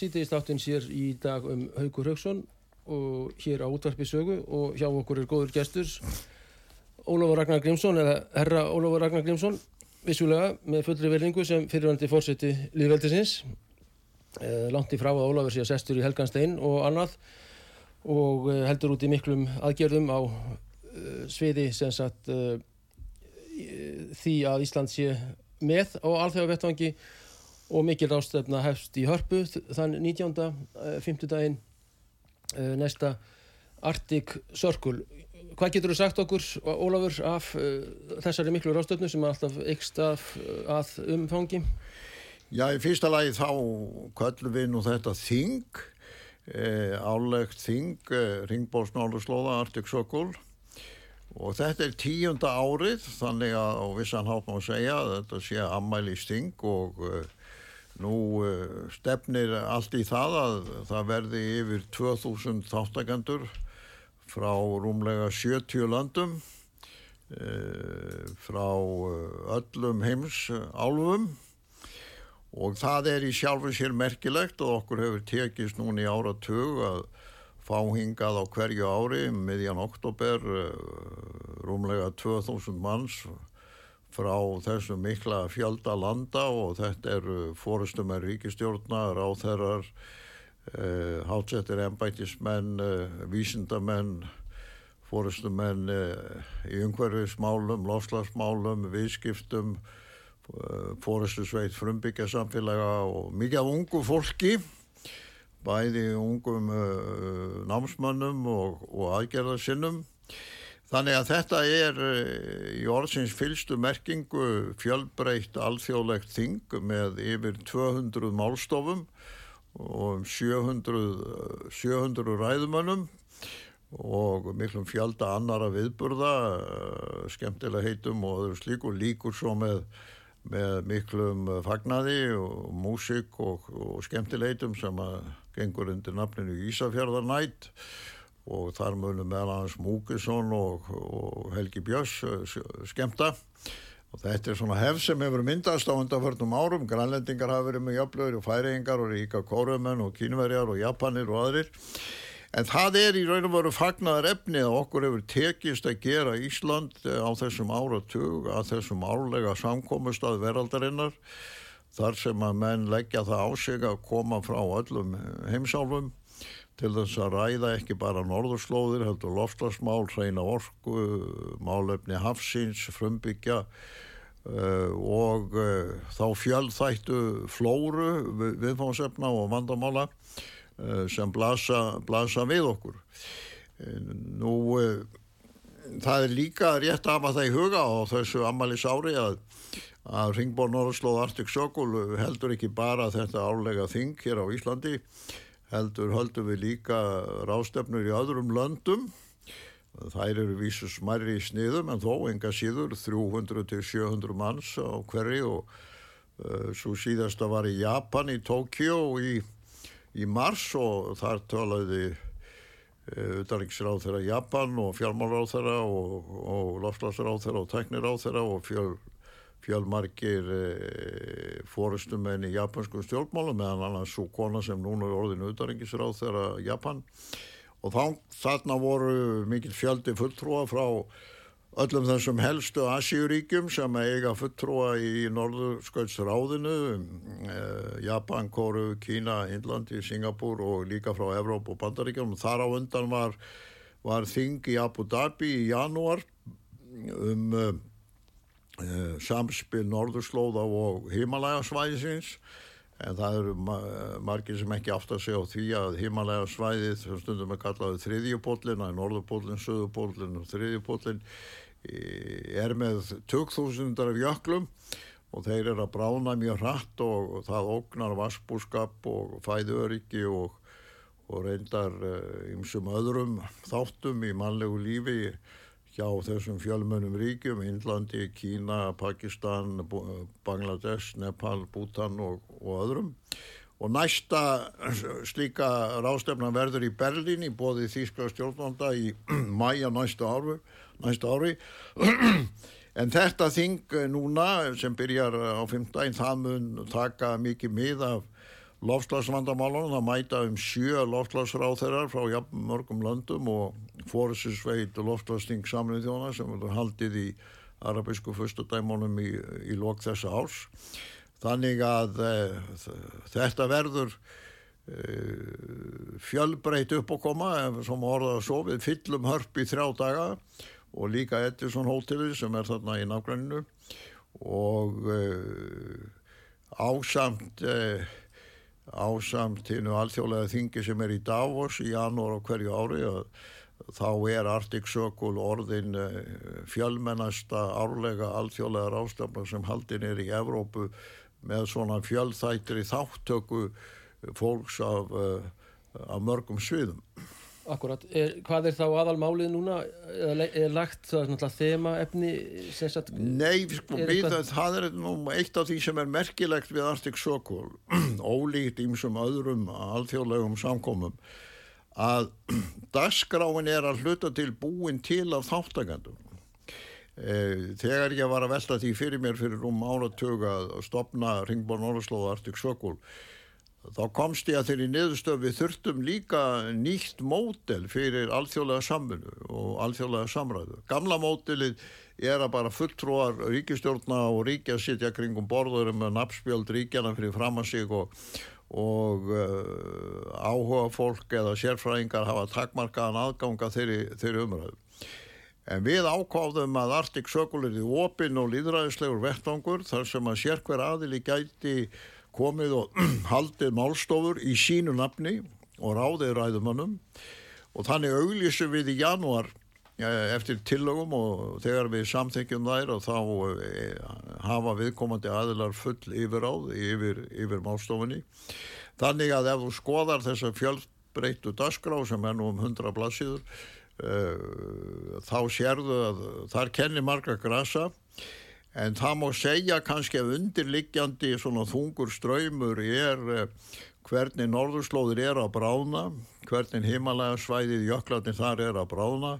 Sýtiðist áttinn sér í dag um Haugur Haugsson og hér á útvarpi sögu og hjá okkur er góður gestur Ólafur Ragnar Grímsson eða herra Ólafur Ragnar Grímsson vissulega með fullri verðingu sem fyrirvandi fórseti líðveldisins uh, langt í frá að Ólafur sé að sestur í Helganstein og annað og uh, heldur út í miklum aðgerðum á uh, sviði sem sagt því að Ísland sé með á alþjóðavettvangi og mikil rástefna hefst í hörpu þann 19. Uh, 50 daginn næsta Arctic Circle. Hvað getur þú sagt okkur, Ólafur, af uh, þessari miklu rástefnu sem er alltaf ykst af, að umfangi? Já, í fyrsta lagi þá köllum við nú þetta þing, eh, álegt þing, eh, Ringbórsnáluslóða, Arctic Circle og þetta er tíunda árið þannig að á vissan hátt má segja að þetta sé ammæli sting og eh, nú eh, stefnir allt í það að það verði yfir 2000 þáttakendur frá rúmlega 70 landum eh, frá eh, öllum heims álfum og það er í sjálfu sér merkilegt og okkur hefur tekist núna í áratug að fá hingað á hverju ári miðjan oktober rúmlega 2000 manns frá þessu mikla fjölda landa og þetta eru fórustum er ríkistjórna, ráþerrar, eh, hátsettir embætismenn, eh, vísindamenn, fórustumenn eh, í umhverfismálum, lofslagsmálum, viðskiptum, fórustu sveit frumbyggja samfélaga og mikið af ungu fólki, bæði ungum uh, námsmönnum og, og aðgerðarsinnum. Þannig að þetta er uh, í orðsins fylstu merkingu fjölbreytt alþjóðlegt þing með yfir 200 málstofum og um 700, 700 ræðumönnum og miklum fjölda annara viðburða, uh, skemmtilega heitum og öðru slíku líkur svo með með miklum fagnaði og músík og, og skemmtileitum sem að gengur undir nafninu Ísafjörðarnætt og þar munum meðal hans Múkisson og, og Helgi Björns eh, skemmta. Og þetta er svona hefð sem hefur myndast á undanförnum árum, grænlendingar hafa verið með jöfnlöður og færingar og ríka kórumenn og kínverjar og japanir og aðrir. En það er í raun og veru fagnar efni að okkur hefur tekist að gera Ísland á þessum áratug að þessum árlega samkomustað veraldarinnar þar sem að menn leggja það á sig að koma frá öllum heimsálfum til þess að ræða ekki bara norðurslóðir, heldur lofslagsmál, hreina orku, málefni hafsins, frumbyggja uh, og uh, þá fjöldþættu flóru viðfáðsefna og vandamála sem blasa, blasa við okkur. Nú, það er líka rétt af að það í huga á þessu ammælis ári að, að Ringborg Norrslóð Arctic Circle heldur ekki bara þetta árlega þing hér á Íslandi, heldur höldum við líka rástefnur í öðrum löndum. Þær eru vísu smærri í sniðum en þó enga síður 300-700 manns á hverju og uh, svo síðasta var í Japan í Tókjó í í mars og þar talaði utanriksráð þeirra Japan og fjármálráð þeirra og, og lofslagsráð þeirra og tekniráð þeirra og fjöl, fjölmargir e, fórustumenn í japansku stjórnmálum meðan annars svo kona sem núna er orðin utanriksráð þeirra Japan og þá þarna voru mikil fjöldi fulltrúa frá öllum þessum helstu Asíuríkjum sem eiga fulltrúa í Norðursköldsráðinu, eh, Japan, Kóru, Kína, Índlandi, Singapúr og líka frá Evróp og Bandaríkjum. Þar á undan var, var þing í Abu Dhabi í janúar um eh samspil Norðurslóða og Himalægasvæðisins en það eru margir sem ekki átt að segja á því að Himalæga svæðið sem stundum er kallaðið þriðjupólinn að Norðupólinn, Suðupólinn og þriðjupólinn er með 2000 af jöklum og þeir eru að brána mjög hratt og, það ógnar vassbúskap og fæðuöryggi og, og reyndar ymsum uh, öðrum þáttum í mannlegu lífi hjá þessum fjölmönum ríkjum, Índlandi, Kína, Pakistan, Bangladesh, Nepal, Bhutan og, og öðrum. Og næsta slíka rástefna verður í Berlín í bóði Þýskla stjórnvalda í mæja næsta næsta ári en þetta þing núna sem byrjar á 15 það mun taka mikið mið af lofslagsvandamálunum, það mæta um sjö lofslagsráþeirar frá jafn mörgum löndum og fórusinsveit lofslagsting samlið þjóna sem verður haldið í arabísku fyrstudæmónum í, í lok þessa árs. Þannig að e, þetta verður e, fjölbreyt upp og koma sem orðað svo. Við fyllum hörp í þrjá daga og líka Edison hótelið sem er þarna í nágranninu og uh, ásamt ásamt hinnu alþjóðlega þingi sem er í Davos í janúar á hverju ári þá er Arctic Circle orðin uh, fjölmennasta árlega alþjóðlega rástafna sem haldin er í Evrópu með svona fjöldþættir í þáttöku fólks af, af mörgum sviðum Akkurat, er, hvað er þá aðalmálið núna? Eða er lagt það náttúrulega þema efni sagt, Nei, sko, við, það, það er nú eitt af því sem er merkilegt við Arctic Circle ólíkt ímsum öðrum alþjóðlegum samkomum að dagskráin er að hluta til búin til af þáttakandum e, þegar ég var að velta því fyrir mér fyrir um áratug að stopna Ringborn Orðslóð Arctic Circle þá komst ég að þeirri niðurstöf við þurftum líka nýtt mótel fyrir alþjóðlega samfunnu og alþjóðlega samræðu. Gamla mótelið er að bara fulltrúar ríkistjórna og ríkja sitja kringum borður með nafnspjöld ríkjana fyrir fram að sig og, og uh, áhuga fólk eða sérfræðingar hafa takkmarkaðan aðganga þeirri, þeirri umræðu. En við ákváðum að Circle er í opinn og líðræðislegur vettvangur þar sem að sérkver aðili gæti komið og haldið málstofur í sínu nafni og ráðið ræðumannum og þannig auglísum við í januar eh, eftir tillögum og þegar við samþykjum þær og þá eh, hafa viðkomandi aðilar full yfiráð yfir, yfir málstofunni. Þannig að ef þú skoðar þessa fjöldbreytu dasgrá sem er nú um 100 blassíður uh, þá sérðu að þar kennir marga grasa En það má segja kannski að undirliggjandi svona þungur ströymur er eh, hvernig norðurslóðir er að brána, hvernig himalega svæðið jöklarnir þar er að brána,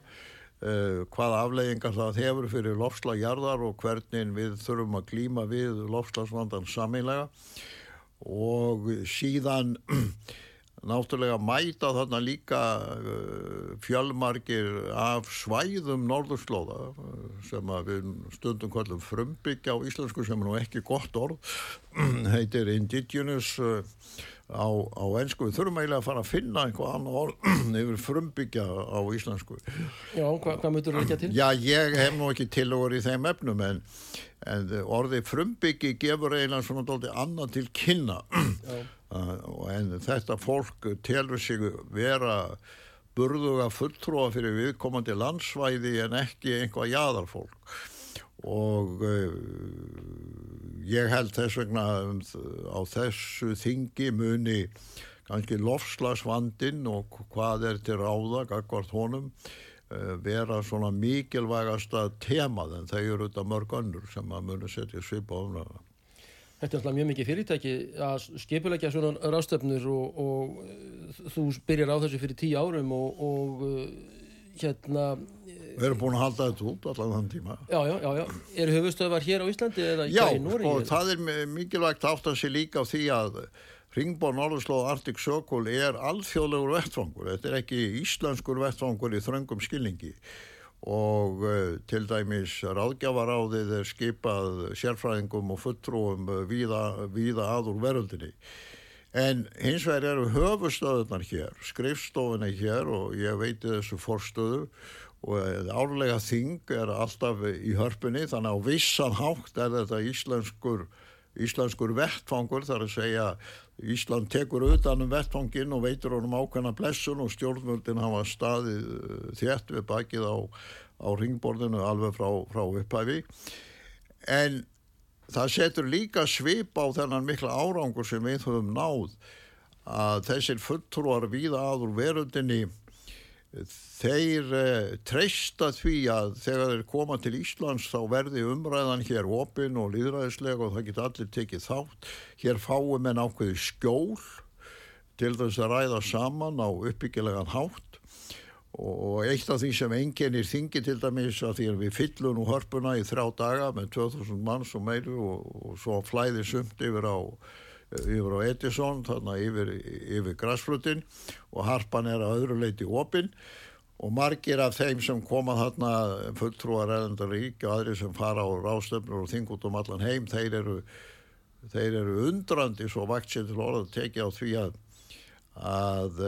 uh, hvað afleggingar það hefur fyrir lofslagjarðar og hvernig við þurfum að glíma við lofslagsvandan saminlega og síðan náttúrulega mæta þarna líka uh, fjölmargir af svæðum norðurslóða uh, sem við stundum kallum frumbyggja á íslensku sem er nú ekki gott orð heitir indigenous uh, á, á ennsku, við þurfum eiginlega að fara að finna einhvað annar orð yfir frumbyggja á íslensku. Já, hva, hvað myndur þú ekki til? Já, ég hef nú ekki tilogur í þeim efnum en, en orði frumbyggi gefur eiginlega svona doldi annað til kynna. Já en þetta fólk telur sig vera burðuga fulltrúa fyrir viðkomandi landsvæði en ekki einhvað jæðarfólk og uh, ég held þess vegna á þessu þingi muni kannski lofslagsvandin og hvað er til ráða, akkvært honum uh, vera svona mikilvægasta temað en þau eru þetta mörg önnur sem að muni setja svipa ofnaða Þetta er alltaf mjög mikið fyrirtæki að skipulegja svona rástöfnur og, og eh, þú byrjar á þessu fyrir tíu árum og, og eh, hérna... Við erum búin að halda þetta út allavega þann tíma. Já, já, já, já. Er höfustöðvar hér á Íslandi eða já, í Nóri? Já, og það er mikilvægt átt að sé líka á því að Ringborn Norðurslóð Arctic Circle er alþjóðlegur vettfangur. Þetta er ekki íslenskur vettfangur í þröngum skilningi og uh, til dæmis ráðgjafaráðið er skipað sérfræðingum og fulltrúum uh, víða, víða aður veröldinni. En hins vegar eru höfustöðunar hér, skrifstofuna hér og ég veiti þessu forstöðu og árlega þing er alltaf í hörpunni þannig á vissan hátt er þetta íslenskur, íslenskur vettfangur þar að segja Ísland tekur utan um vettfangin og veitur honum ákveðna blessun og stjórnvöldin hafa staðið uh, þétt við bakið á, á ringborðinu alveg frá, frá upphæfi en það setur líka svip á þennan mikla árangur sem við höfum náð að þessir fulltrúar víða aður verundinni þeir eh, treysta því að þegar þeir koma til Íslands þá verði umræðan hér opinn og líðræðislega og það geta allir tekið þátt. Hér fáum en ákveði skjól til þess að ræða saman á uppbyggilegan hátt. Og eitt af því sem enginnir þingi til dæmis að því að við fyllum nú hörpuna í þrjá daga með 2000 manns og meiru og, og svo flæði sumt yfir á, yfir á Edison þannig yfir, yfir græsflutin og harpan er að öðru leiti opinn og margir af þeim sem koma þarna fulltrúar eðendar rík og aðri sem fara á rástöfnur og þing út um allan heim þeir eru, þeir eru undrandi svo vakt sér til orða að tekja á því að að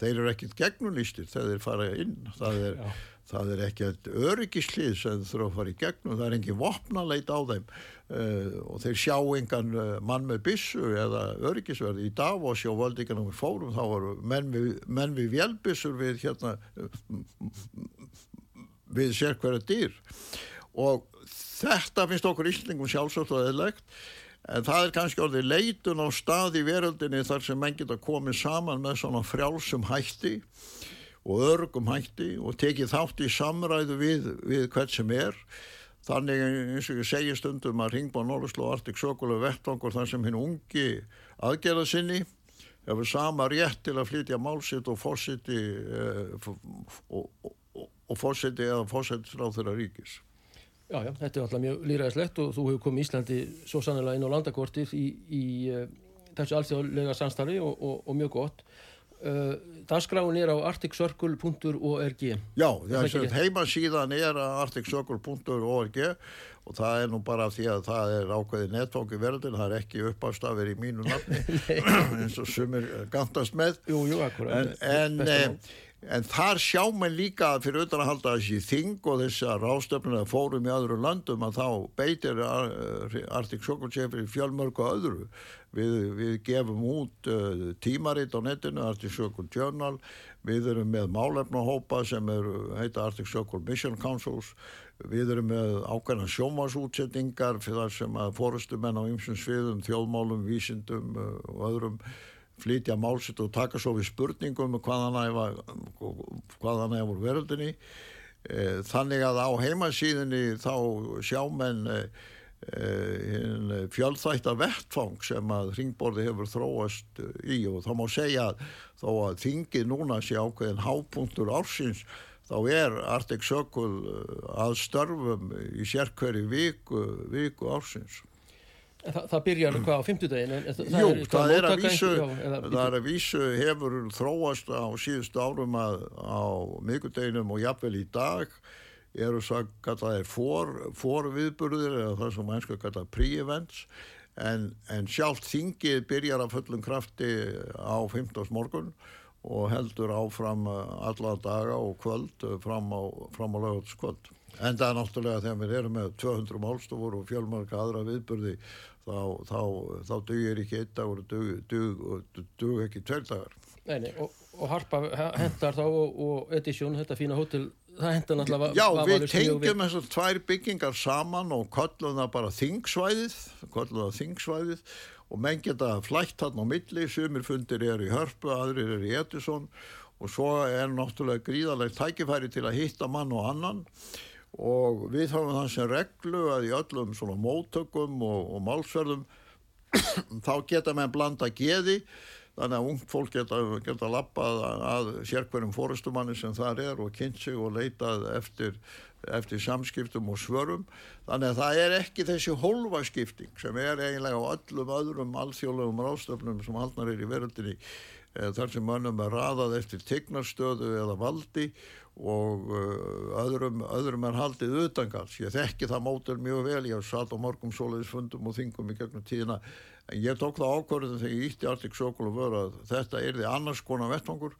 þeir eru ekkert gegnulýstir þegar þeir fara inn. Það er, það er ekkert öryggislið sem þurfa að fara í gegnum það er engin vopnaleit á þeim. Uh, og þeir sjá engan uh, mann með bissu eða öryggisverði í dag og völdingarnum í fórum þá voru menn við, menn við vélbissur við hérna við sér hverja dýr. Og þetta finnst okkur íslingum sjálfsagt og eðlegt En það er kannski orðið leitun á stað í veröldinni þar sem menn geta komið saman með svona frjálsum hætti og örgum hætti og tekið þátt í samræðu við, við hvert sem er. Þannig eins og ég segi stundum að Ringbjörn Norðursló Artik Sökulu vettvangur þar sem hinn ungi aðgerða sinni hefur sama rétt til að flytja málsitt og fórsiti eh, og, og, og, fórsiti eða fórsitisráð þeirra ríkis. Já, já, þetta er alltaf mjög líraðislegt og þú hefur komið Íslandi svo sannlega inn á landakortið í, í uh, þessu alþjóðlega samstarfi og, og mjög gott. Uh, Dagskráin er á arcticcircle.org Já, heimasíðan er arcticcircle.org og það er nú bara því að það er ákveði netfangi verðin, það er ekki uppástafir í mínu nafni eins og sumir gantast með. Jú, jú, En, en En þar sjá mann líka fyrir utan að halda þessi þing og þess að rástefnuna fórum í öðru landum að þá beitir í fjölmörku öðru. Við, við gefum út uh, tímaritt á netinu, Arctic Chocolate Journal, við erum með málefnahópa sem er, heita Arctic Chocolate Mission Councils, við erum með ákveðna sjómasútsettingar fyrir það sem að fórustumenn á ymsum sviðum, þjóðmálum, vísindum uh, og öðrum flytja málsitt og taka svo við spurningum um hvaðan það voru veröldinni. E, þannig að á heimasíðinni þá sjá menn e, e, fjölþættar vettfang sem að ringborði hefur þróast í og þá má segja að þó að þingið núna sé ákveðin hápunktur ársins þá er Arctic Circle að störfum í sérkveri viku, viku ársins Það, það byrjar hvað á fymtudagin? Jú, það, er að vísu, það er að vísu hefur þróast á síðustu árum að á mikudeginum og jafnvel í dag eru svo að kalla þeir for, forviðburðir eða það sem mennska kalla pre-events en, en sjálft þingið byrjar að fullum krafti á 15. morgun og heldur áfram alla daga og kvöld fram á, á lögutskvöld. En það er náttúrulega þegar við erum með 200 málstofur og fjölmarka aðra viðburði þá, þá, þá dugir ekki einn dagur og dug, ekki tveir dagar. Nei, nei, og, og Harpa hendar þá og, og Edition, þetta fína hótel, það hendar náttúrulega... Já, við tengjum þessar tvær byggingar saman og kallum það bara þingsvæðið, kallum það þingsvæðið. Og menn geta flætt hann á milli, sumir fundir er í Hörpu, aðrir er í Edison. Og svo er náttúrulega gríðalegt tækifæri til að hitta mann og annan. Og við höfum það sem reglu að í öllum svona móttökum og, og málsverðum þá geta meðan blanda geði þannig að ungt fólk geta, geta lappað að sérkverjum fórustumanni sem þar er og kynnt sig og leitað eftir, eftir samskiptum og svörum þannig að það er ekki þessi hólfaskipting sem er eiginlega á öllum öðrum alþjóðlegum ráðstöfnum sem haldnar er í veröldinni eh, þar sem mönnum er raðað eftir tegnarstöðu eða valdi og uh, öðrum, öðrum er haldið utangals. Ég þekki það mótur mjög vel, ég haf satt á morgum soliðis fundum og þingum í gegnum tíðina en ég tók það ákvörðin þegar ég ítti Artik Sokol og vöru að þetta er því annars konar vettvangur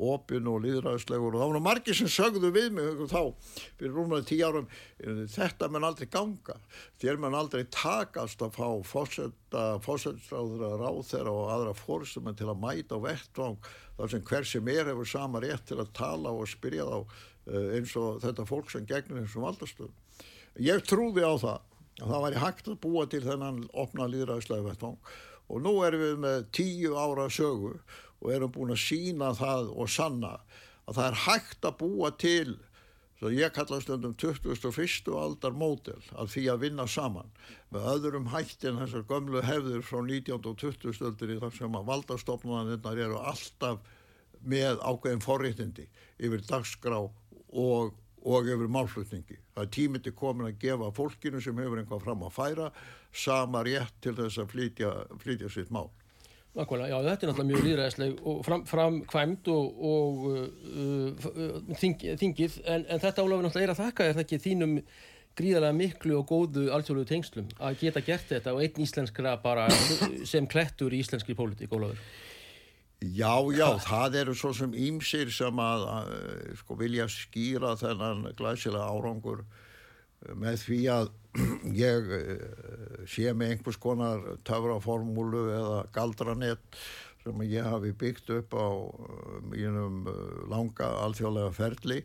opin og líðræðislegur og þá var margir sem sögðu við mig þá fyrir rúmlega tíu árum þetta menn aldrei ganga? Þér menn aldrei takast að fá fósættstráður að ráð þeirra og aðra fórstum til að mæta á vettvang þar sem hver sem er hefur sama rétt til að tala og spyrja þá eh, eins og þetta fólk sem gegnir þessum valdastöðum. Ég trúði á það að það væri hægt að búa til þennan opna líðræðislega vettvang og nú erum við með tíu ára sögu og erum búin að sína það og sanna að það er hægt að búa til svo ég kalla stundum 21. aldar mótel að því að vinna saman með öðrum hættin þessar gömlu hefður frá 19. og 20. aldri þar sem að valdastofnunarnirnar eru alltaf með ákveðin forréttindi yfir dagskrá og, og yfir málflutningi. Það er tímiti komin að gefa fólkinu sem hefur einhvað fram að færa sama rétt til þess að flytja, flytja sitt mál. Nákvæmlega, já þetta er náttúrulega mjög líðræðisleg og fram, framkvæmt og, og uh, uh, þing, þingið en, en þetta álafur náttúrulega er að þakka er það ekki þínum gríðarlega miklu og góðu alþjóðluðu tengslum að geta gert þetta og einn íslenskra bara sem klettur í íslenski pólitík álafur. Já, já, það eru svo sem ímsir sem að, að sko vilja skýra þennan glæsilega árangur með því að ég eh, sé með einhvers konar töfraformúlu eða galdranett sem ég hafi byggt upp á eh, mínum eh, langa alþjóðlega ferli.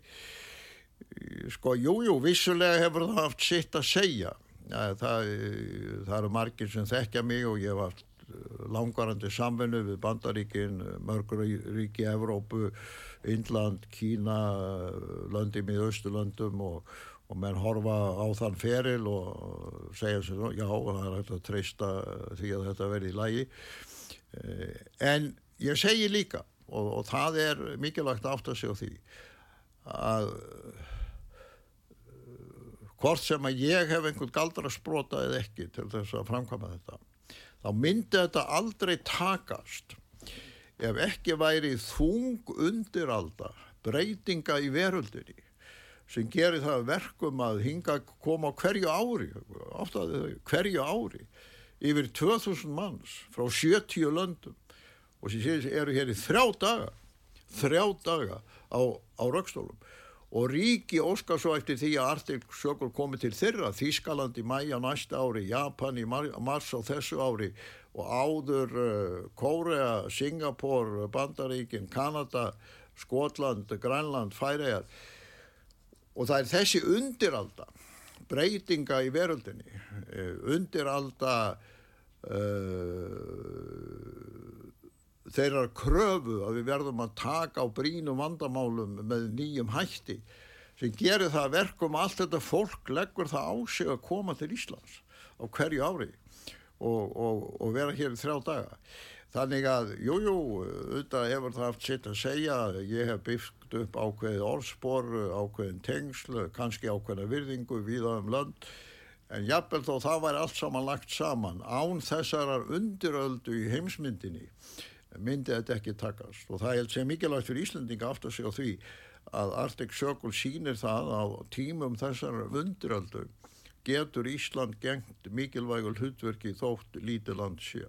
Sko, jújú, jú, vissulega hefur það haft sitt að segja. Það, það, það eru margir sem þekkja mig og ég haft langvarandi samfunnu við Bandaríkin, mörgur ríki Evrópu, Índland, Kína löndum í Östurlöndum og og menn horfa á þann feril og segja sér já, það er hægt að treysta því að þetta verði í lagi. Eh, en ég segi líka og, og það er mikilvægt aft að segja því að hvort sem að ég hef einhvern galdra sprota eða ekki til þess að framkvæma þetta þá myndi þetta aldrei takast. Ef ekki væri þung undiralda breytinga í veröldinni sem gerir það verkum að hinga koma hverju ári hverju ári yfir 2000 manns frá 70 löndum. Og sem eru hér í þrjá daga þrjá daga á, á raukstólum og ríki óskar svo eftir því að Circle komi til þeirra Þískaland í mæja næsta ári Japan í mars á þessu ári og áður uh, Kórea, Singapur, Bandaríkin Kanada, Skotland Grænland, Færiðar og það er þessi undiralda breytinga í veröldinni eh, undiralda uh, þeirra kröfu að við verðum að taka á brínum vandamálum með nýjum hætti sem gerir það verkum allt þetta fólk leggur það á sig að koma til Íslands á hverju ári og, og, og vera hér í þrjá daga. Þannig að, jújú, jú, auðvitað hefur það haft sitt að segja, ég hef byggt upp ákveðið orðspor, ákveðin tengsl, kannski ákveðina virðingu viða um lönd, en jafnvel þó það væri allt saman lagt saman, án þessarar undiröldu í heimsmyndinni myndi þetta ekki takast og það er sem mikilvægt fyrir Íslandinga aftur sig á því að Arctic Circle sínir það á tímum þessar undiröldu getur Ísland gengt mikilvægul hlutverki þótt lítið land séu.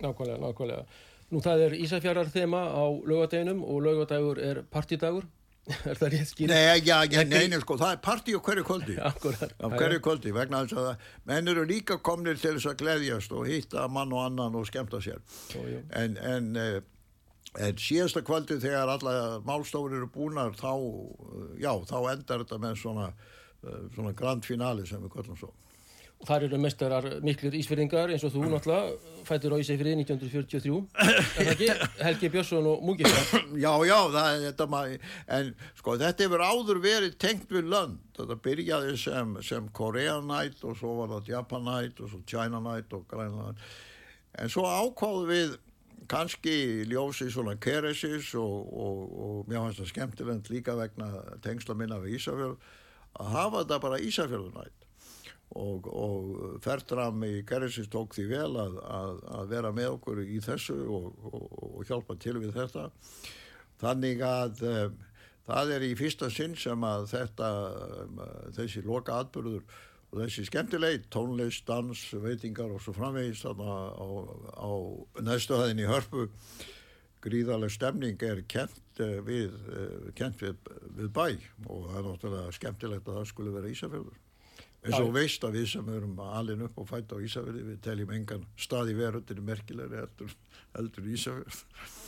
Nákvæmlega, nákvæmlega. Nú það er Ísafjörðar þema á lögadeginum og lögadagur er partidagur. er það rétt skýrt? Nei, já, já, nei, nei, sko, það er parti á hverju kvöldi. Á hverju kvöldi, vegna þess að menn eru líka komnir til þess að gleyðjast og hitta mann og annan og skemta sér. Ó, en, en, eh, en síðasta kvöldi þegar alla málstofur eru búinar, þá, já, þá endar þetta með svona, eh, svona grand finali sem við kvöldum svo. Og þar eru mestarar miklir ísfyrringar eins og þú náttúrulega fættur á Ísafjörði 1943. Er það ekki? Helgi Björnsson og Múkisar. Já, já, það er þetta maður. En sko þetta hefur áður verið tengt við lönd. Þetta byrjaði sem, sem Korean Night og svo var það Japan Night og svo China Night og Grænland. En svo ákváðu við kannski ljósi svona keresis og, og, og mér finnst það skemmtilegt líka vegna tengsla minna við Ísafjörð að hafa þetta bara Ísafjörðunætt og, og Fertram í keresis tók því vel að, að, að vera með okkur í þessu og hjálpa til við þetta. Þannig að um, það er í fyrsta sinn sem að þetta um, þessi loka atbyrður og þessi skemmtilegi tónlist, dans, veitingar og svo framvegist á, á, á næstu hæðin í hörpu gríðarlega stemning er kent eh, við, við, við bæ og það er náttúrulega skemmtilegt að það skulle vera Ísafjörður eins og veist að við sem erum alin upp og fætt á Ísafjörði við teljum engan stað í verundinu merkilegri eldur, eldur Ísafjörð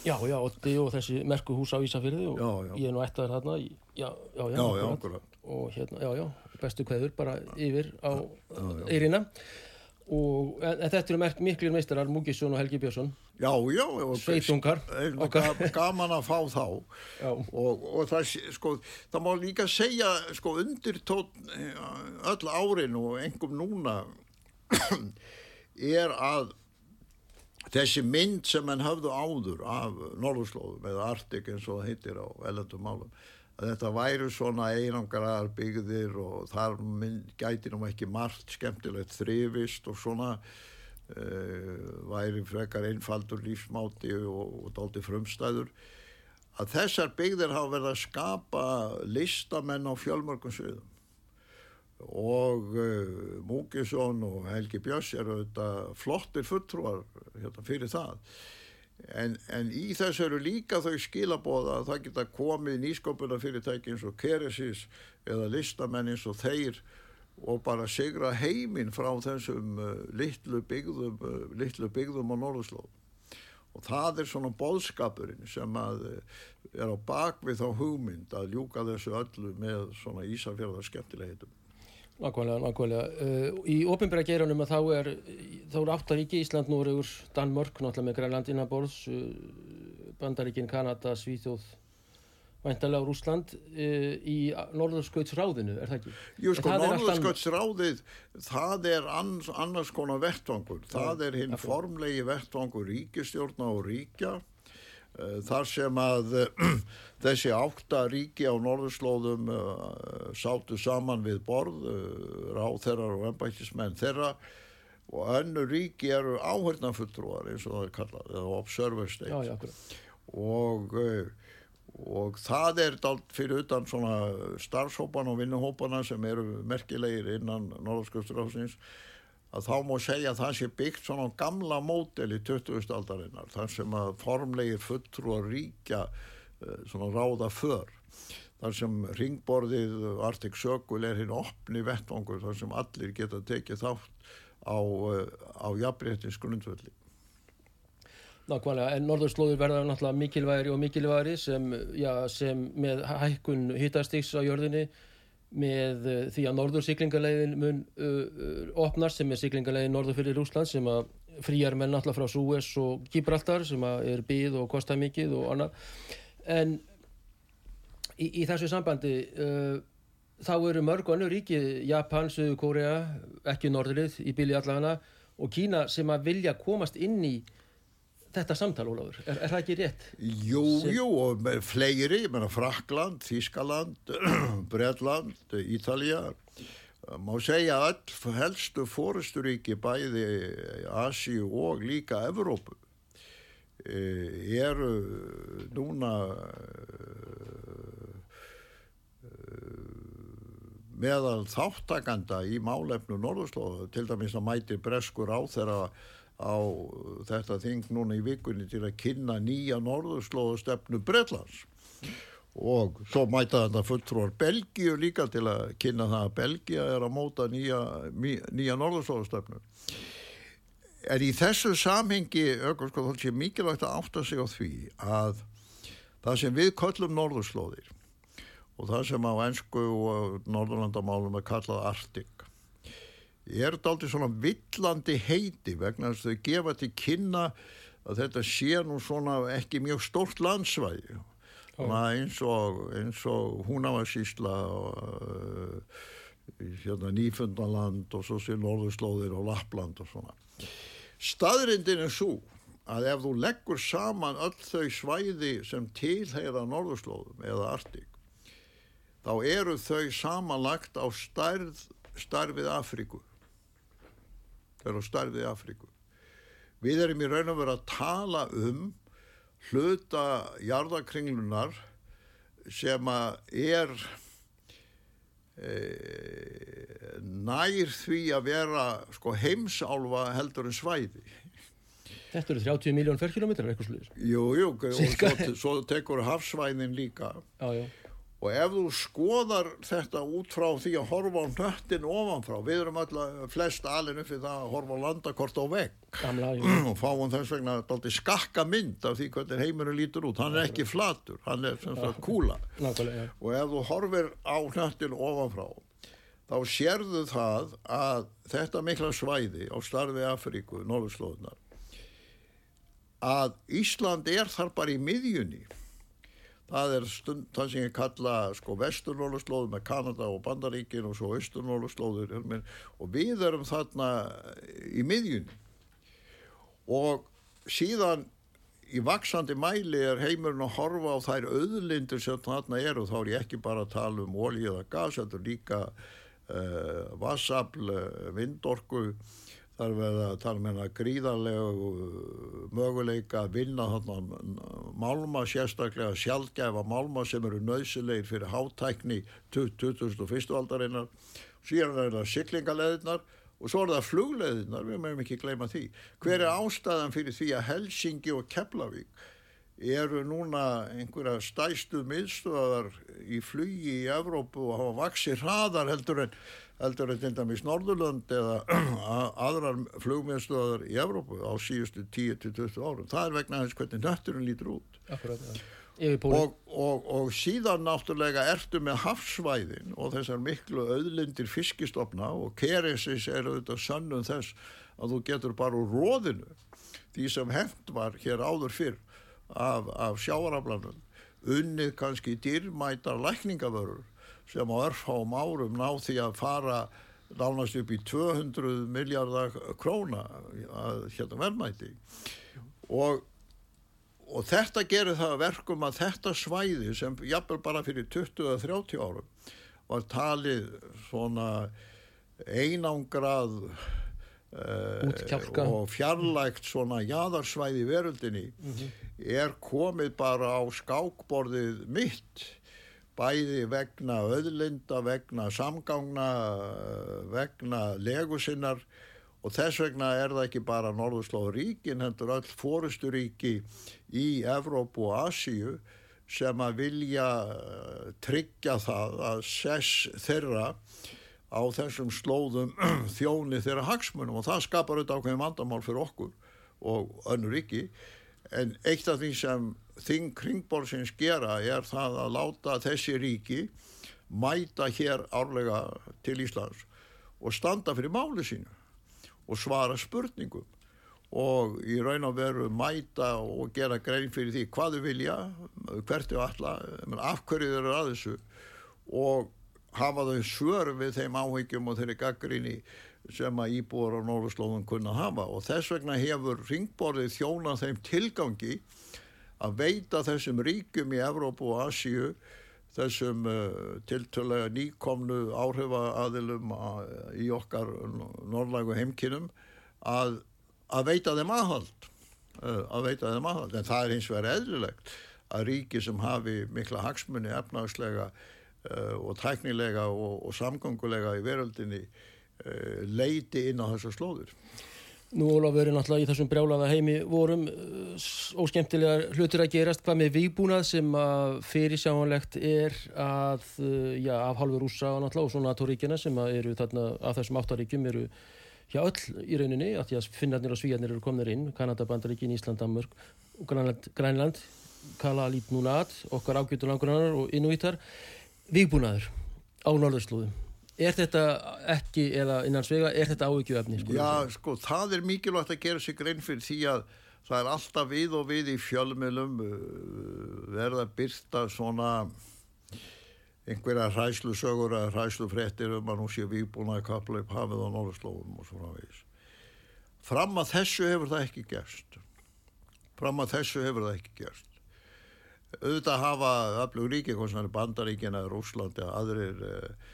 Já, já, og, og þessi merku hús á Ísafjörði og já, já. ég er nú ættaður hérna já, já, já, já og hérna, já, já, bestu kveður bara yfir á Eirina og en þetta eru merk miklir meistarar Múkisson og Helgi Björnsson. Já, já, sveitungar gaman að fá þá. Og, og það, sko, það má líka segja sko, undir tótt öll árin og engum núna er að þessi mynd sem henn hafðu áður af Norðurslóðum eða Artik eins og það heitir á ellendum málum að þetta væru svona einangraðar byggðir og þar gæti nú ekki margt skemmtilegt þrifist og svona uh, væri frekar einfaldur lífsmáti og, og dálti frumstæður. Að þessar byggðir hafa verið að skapa listamenn á fjölmörgum sviðum. Og uh, Múkisson og Helgi Björns eru þetta flottir fulltrúar hérna, fyrir það En, en í þess eru líka þau skilabóða að það geta komið nýskopuna fyrirtæki eins og Keresis eða listamenn eins og þeir og bara segra heiminn frá þessum uh, litlu byggðum, uh, litlu byggðum á Norðurslóð. Og það er svona bóðskapurinn sem að uh, er á bakvið þá hugmynd að ljúka þessu öllu með svona ísafjörðarskeptilegitum. Nákvæmlega, nákvæmlega. Uh, í ofinbæra geiranum að þá er, þá eru áttaríki, Ísland, Núriður, Danmörk, náttúrulega með Grænland innanborðs, uh, Bandaríkin, Kanada, Svíþjóð, væntalega Rúsland uh, í Norðurskautsráðinu, er það ekki? Jú sko, Norðurskautsráðið, það er annars, annars konar vettvangur. Það er hinn formlegi vettvangur ríkistjórna og ríkja Eh, þar sem að eh, þessi átta ríki á norðurslóðum eh, sátu saman við borð, ráþerrar og ennbættismenn þeirra. Og önnu ríki eru áhörnafulltrúar eins og það er kallað, eða observer states já, já, og, og það er dalt fyrir utan svona starfshópan og vinnuhópana sem eru merkilegir innan norðurskjöfturásins að þá má segja að það sé byggt svona gamla mótel í 20. aldarinnar þar sem að formlegir fulltrú að ríkja eh, svona ráða för þar sem ringborðið Arctic Circle er hinn opni vettvangur þar sem allir geta tekið þátt á, eh, á jafnréttins grundvöldi Nákvæmlega, en norðurslóður verða náttúrulega mikilvægri og mikilvægri sem, já, sem með hækkun hittastiks á jörðinni með uh, því að norðursiklingalegin mun uh, uh, opnast sem er siklingalegin norður fyrir Rúsland sem að frýjar menn alltaf frá Súes og Gibraltar sem að er byð og kostar mikið og annað. En í, í þessu sambandi uh, þá eru mörg og annur ríki Japan, Suðu Kórea, ekki Norðurlið í bíli allagana og Kína sem að vilja komast inn í þetta samtal, Ólafur? Er, er það ekki rétt? Jú, Sem... jú, og fleiri, ég menna Frakland, Þískaland, Bredland, Ítalja, má segja all helstu fórusturíki bæði Asi og líka Evrópu e, eru núna e, meðal þáttakanda í málefnu Norðurslóða, til dæmis að mæti breskur á þeirra á þetta þing núna í vikunni til að kynna nýja norðurslóðastefnu Breitlands og svo mæta þetta fulltrúar Belgíu líka til að kynna það að Belgíu er að móta nýja, nýja norðurslóðastefnu. En í þessu samhengi auðvitað sko þá sé mikilvægt að átta sig á því að það sem við köllum norðurslóðir og það sem á ennsku og norðurlandamálum er kallað Arctic er þetta aldrei svona villandi heiti vegna þess að þau gefa til kynna að þetta sé nú svona ekki mjög stórt landsvæði. Eins og, og húnavarsísla og uh, hérna, Nýfundaland og svo sé Norðurslóðir og Lappland og svona. Staðrindin er svo að ef þú leggur saman öll þau svæði sem tilheyra norðurslóðum eða artík þá eru þau samanlagt á stærð, starfið Afríku eru á starfið Afríku við erum í raun og veru að tala um hluta jarðakringlunar sem er e, nær því að vera sko, heimsálfa heldur en svæði Þetta eru 30 miljón ferkilometrar eitthvað sluðis. Jú, jú, og svo, svo tekur hafsvæðin líka. Já, já. Og ef þú skoðar þetta út frá því að horfa á nöttin ofanfrá, við erum alltaf flest alin upp við það að horfa á landakort á vegg. Og fáum þess vegna alltaf skakka mynd af því hvernig heimurinn lítur út. Hann er ekki flatur, hann er sem sagt kúla. Og ef þú horfir á nöttin ofanfrá, þá sérðu það að þetta mikla svæði á starfi Afríku, Norðurslóðunar, að Ísland er þar bara í miðjunni það er stund, það sem ég kalla sko vesturnorðurslóður með Kanada og Bandaríkin og svo austurnorðurslóður og við erum þarna í miðjunni. Og síðan í vaksandi mæli er heimurinn að horfa á þær auðlindur sem þarna eru. Þá er ég ekki bara að tala um ólíu eða gas, þetta er líka uh, vassafl, vindorku þar verða með það gríðarlegu uh, möguleika að vinna þarna málma, sérstaklega sjálfgæfa málma sem eru nöðsilegir fyrir hátækni 2001. aldarinnar síðan er það syklingarleðinar og svo er það flugleðinar, við meðum ekki gleyma því. Hver er ástæðan fyrir því að Helsingi og Keflavík eru núna einhverja stæstu miðstöðar í flugi í Evrópu og hafa vaksið hraðar heldur en heldur en til dæmis Norðurlönd eða aðrar flugmiðstöðar í Evrópu á síðustu 10-20 árum. Það er vegna þess hvernig nötturinn lítur út. Akkurat, ja. Og, og, og síðan náttúrulega ertu með hafsvæðin og þessar miklu auðlindir fiskistofna og keresis er auðvitað sönnum þess að þú getur bara úr róðinu því sem hend var hér áður fyrr af, af sjáaraflanum unnið kannski dýrmætar lækningavörur sem á örfám árum ná því að fara nánast upp í 200 miljardar króna að hérna verðmæti. Og, og þetta gerir það verkum að þetta svæði sem jafnvel bara fyrir 20-30 árum var talið svona einangrað uh, og fjarlægt svona jæðarsvæði veröldinni mm -hmm. er komið bara á skákborðið mitt bæði vegna öðlinda, vegna samgangna, vegna legusinnar og þess vegna er það ekki bara Norðurslóðuríkin, hendur öll fórusturíki í Evrópu og Asíu sem að vilja eh, tryggja það að sess þeirra á þessum slóðum þjóni þeirra hagsmunum og það skapar auðvitað ákveðin vandamál fyrir okkur og önnur ríki. En eitt af því sem þing kringborðsins gera er það að láta þessi ríki mæta hér árlega til Íslands og standa fyrir máli sínu og svara spurningum og í raun og veru mæta og gera grein fyrir því hvað þau vilja, hvert þau alla, af hverju þau eru að þessu og hafa þau svör við þeim áhyggjum og þeirri gaggrinni sem að íbúar á Norðurslóðun kunna hafa. Og þess vegna hefur ringborðið þjónað þeim tilgangi að veita þessum ríkum í Evrópu og Asíu þessum uh, tiltölega nýkomnu áhrifaaðilum uh, í okkar norðlægu heimkinnum að, að veita þeim aðhald uh, að veita þeim aðhald. En það er eins og er eðlilegt að ríki sem hafi mikla hagsmunni efnagslega uh, og tæknilega og, og samgangulega í veröldinni leiti inn á þessar slóður Nú Ólafur er náttúrulega í þessum brjálaða heimi vorum uh, óskemtilega hlutur að gerast. Hvað með výbúnað sem að fyrirsjáanlegt er að, uh, já, af halvur úsa og náttúrulega og svo NATO-ríkjana sem eru þarna af þessum áttaríkjum eru hjá öll í rauninni að því að finnarnir og svíjarnir eru komnir inn, Kanada, Bandaríkin, Ísland, Danmörk, Grænland, Grænland Kala Lít Núnaat, okkar ágjötur langurinnar og innúítar, výbúnaður á norðurslúðum Er þetta ekki, eða innan svega, er þetta áhyggjuefni? Sko, Já, sko, það er mikilvægt að gera sig grein fyrir því að það er alltaf við og við í fjölmjölum uh, verða byrta svona einhverja hræslusögur eða hræslufrettir um að nú séu við búin að kapla upp hafið á Norðurslófum og svona veist. Fram að þessu hefur það ekki gerst. Fram að þessu hefur það ekki gerst. Auðvitað hafa öflug ríki, hvort sem er bandaríkina, Rúslandi aðrir eh,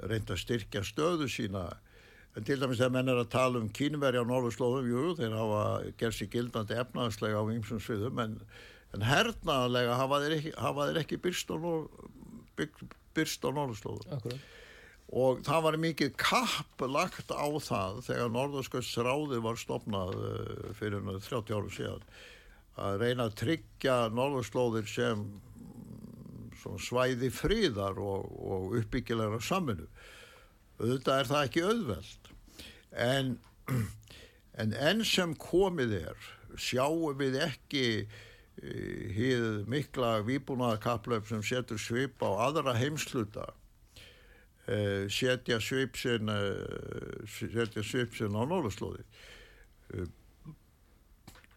reynda að styrkja stöðu sína En til dæmis þegar menn er að tala um kínveri á Norðurslóðum, jú, þeir hafa gerð sér gildandi efnaðslega á ymsum sviðum, en, en hernaðlega hafa þeir ekki, hafa þeir ekki byrst á, á Norðurslóðum. Akkurat. Og það var mikið kapp lagt á það þegar Norðurskjöldsráði var stopnað eh, fyrir 30 áru síðan að reyna að tryggja Norðurslóðir sem svæði fríðar og, og uppbyggilegra saminu auðvitað er það ekki auðveld en, en enn sem komið er sjáum við ekki hýð e, mikla výbúnaðarkaplöf sem setur svip á aðra heimsluta e, setja svip sinn e, setja svip sinn á Norðurslóði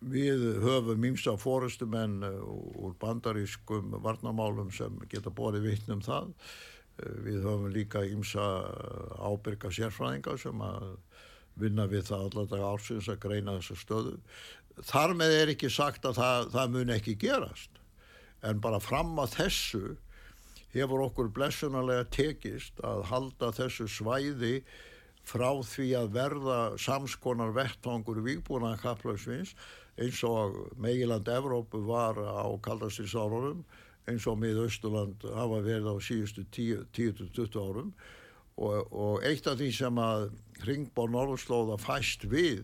Við höfum mýmsa fórustumenn úr bandarískum varnamálum sem geta borðið vittnum það Við höfum líka ímsa ábyrga sérfræðinga sem að vinna við það allavega ársins að greina þessu stöðu. Þar með er ekki sagt að það, það mun ekki gerast en bara fram að þessu hefur okkur blessunarlega tekist að halda þessu svæði frá því að verða samskonar vettvangur vígbúna kaplausvins eins og meiland Evrópu var á kaldastins árurum eins og mið Östurland hafa verið á síðustu 10-20 árum og, og eitt af því sem að Ringborg Norðurslóða fæst við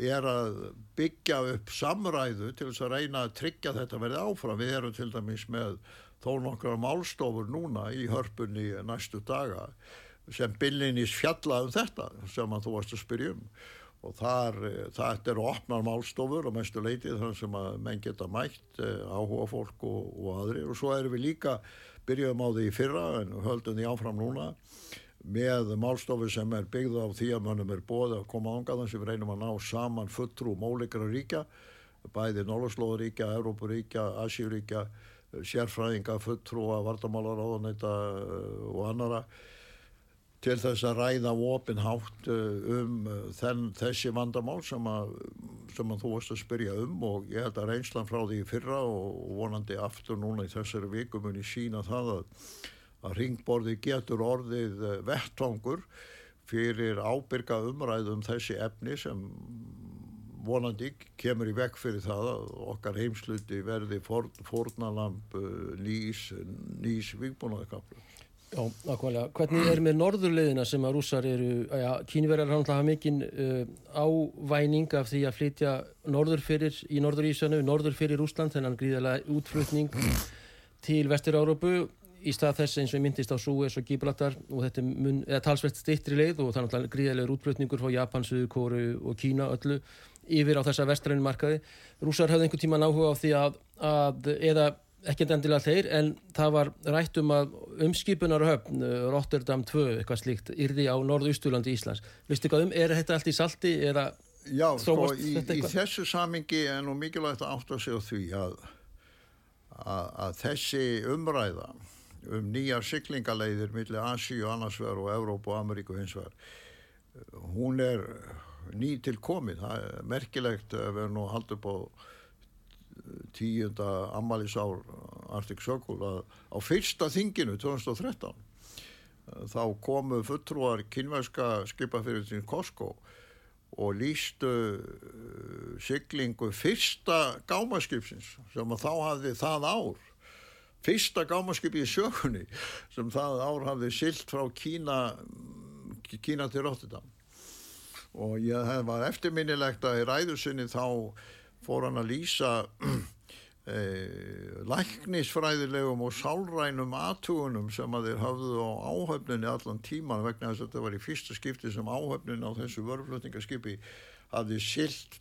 er að byggja upp samræðu til þess að reyna að tryggja þetta verið áfram. Við erum til dæmis með þó nokkra málstofur núna í hörpunni næstu daga sem byllinis fjalla um þetta sem að þú varst að spyrja um og þar, eh, það er opnar málstofur og mestu leitið þar sem að menn geta mætt eh, áhuga fólk og, og aðrir. Og svo erum við líka byrjuðum á því fyrra en höldum því áfram núna með málstofu sem er byggð á því að mönnum er bóð að koma ángaðan sem við reynum að ná saman fulltrú mólikra ríkja bæði Norðurslóðuríkja, Európuríkja, Asíuríkja sérfræðinga, fulltrúa, vardamálar, áðanæta eh, og annara til þess að ræða opinhátt eh, um eh, þenn, þessi vandamál sem að, sem að þú varst að spyrja um og ég held að reynslan frá því fyrra og vonandi aftur núna í þessari vikumunni sína það að, að ringborði getur orðið eh, vettvangur fyrir ábyrga umræðum þessi efni sem vonandi kemur í vekk fyrir það að okkar heimsluti verði fórnalamp nýs, nýs vikbúnaðakaflu. Já, nákvæmlega. Hvernig er með norðurleðina sem að rússar eru, já, kínverjar hann hafa mikinn uh, ávæning af því að flytja norður fyrir í norðurísanu, norður fyrir Rúsland þennan gríðarlega útflutning til Vestur-Európu í stað þess eins og myndist á Súes og Gibraltar og þetta er mun, talsvert stittri leið og þannig að gríðarlegur útflutningur frá Japan, Suðukóru og Kína öllu yfir á þessa vestrænu markaði. Rússar hafði einhver tíma náhuga á því að, að eða ekkert endilega þeir en það var rætt um að umskipunarhöfn uh, Rotterdam 2, eitthvað slíkt yrði á norðausturlandi Íslands. Vistu hvað um, er þetta allt í salti Já, sko, í, í þessu samingi er nú mikilvægt að átta sig á því að, að, að þessi umræða um nýja syklingaleiðir millir Asi og annarsverð og Evróp og Ameríku hinsverð hún er ný til komið það er merkilegt að erum nú haldið på tíunda ammaliðsár Arctic Circle að á fyrsta þinginu 2013 þá komu fulltrúar kynverska skipafyrirtin Costco og lístu uh, siglingu fyrsta gámaskipsins sem þá hafði það ár fyrsta gámaskipi í sögunni sem það ár hafði silt frá Kína Kína til Rotterdam. Og ég, var eftirminnilegt að í ræðusinni þá fór hann að lýsa e, læknisfræðilegum og sálrænum aðtugunum sem að þeir hafðu á áhöfninni allan tíman vegna þess að þetta var í fyrsta skipti sem áhöfnin á þessu vörflutningaskipi hafði silt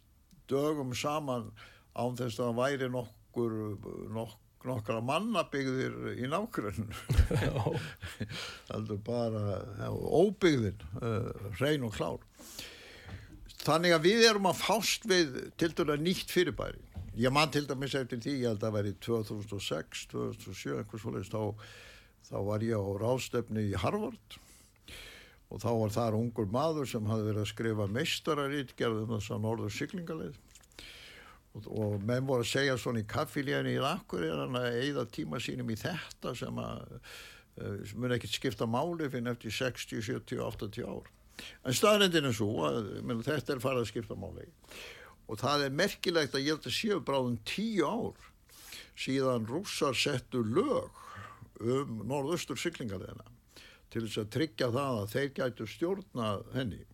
dögum saman án þess að það væri nokkur nokkur nokkra mannabyggðir í nákvæmlega það er bara óbyggðin uh, hrein og klár Þannig að við erum að fást við til dæla nýtt fyrirbæri. Ég man til dæmis eftir því, ég held að væri 2006, 2007, einhvers fólkist, þá, þá var ég á ráðstefni í Harvard og þá var þar ungur maður sem hafði verið að skrifa meistararítgerðum þess að norður syklingaleið og, og menn voru að segja svona í kaffilíðinu í rakkur er hann að eigða tíma sínum í þetta sem að uh, mun ekkert skipta máli fyrir eftir 60, 70, 80 ár en staðrendin er svo að menn, þetta er farið að skipta máli og það er merkilegt að ég held að séu bráðum tíu ár síðan rússar settu lög um norðaustur syklingarleina til þess að tryggja það að þeir gætu stjórna henni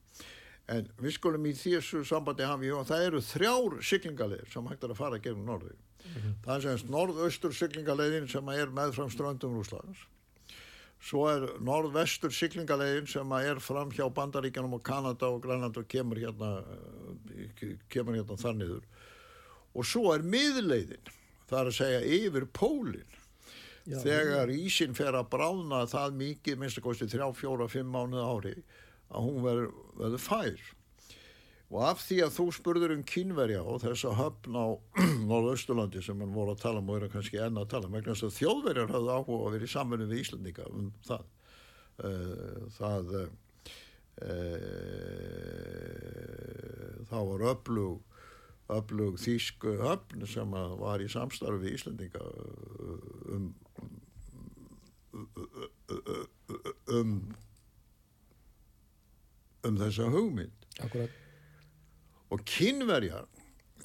En við skulum í þessu sambandi hafa í og það eru þrjár syklingalegir sem hægt er að fara gegnum norðu. Mm -hmm. Það er semst norðaustur syklingalegin sem er með fram ströndum Rúslands. Svo er norðvestur syklingalegin sem er fram hjá Bandaríkanum og Kanada og Grænland og kemur hérna, eh, kemur hérna þanniður. Og svo er miðleiðin, það er að segja yfir pólinn. Já, Þegar ísin fer að brána það mikið, minnst að kosti 3, 4, 5 mánuð árið að hún verður verð fær og af því að þú spurður um kínverja og þess að höfn á Norðausturlandi sem mann voru að tala um og eru kannski enna að tala um vegna þess að þjóðverjar hafði áhuga að vera í samfunni við Íslandika um það uh, það uh, það var öflug öflug þýsku höfn sem var í samstarfi við Íslandika um um um þessa hugmynd Akkurat. Og kynverjar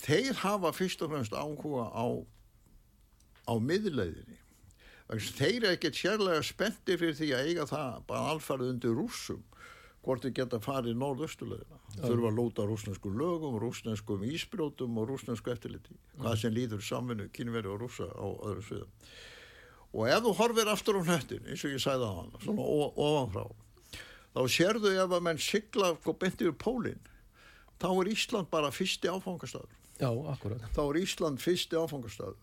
þeir hafa fyrst og fremst áhuga á á miðleiðinni. Þeir eru ekkert sérlega spendi fyrir því að eiga það bara alfarið undir rúsum hvort þið geta farið norðaustulegina þurfa að lóta rúsnesku lögum rúsneskum ísbrjótum og rúsnesku eftirliti. Hvað sem líður samvinnu kynveri og rúsa á öðru sviðum. Og ef þú horfir aftur á hnöttin eins og ég sæði á hann svona ofanfrá þá sérðu ef að menn sigla og benti úr pólinn þá er Ísland bara fyrsti áfangastadur Já, akkurat. Þá er Ísland fyrsti áfangastadur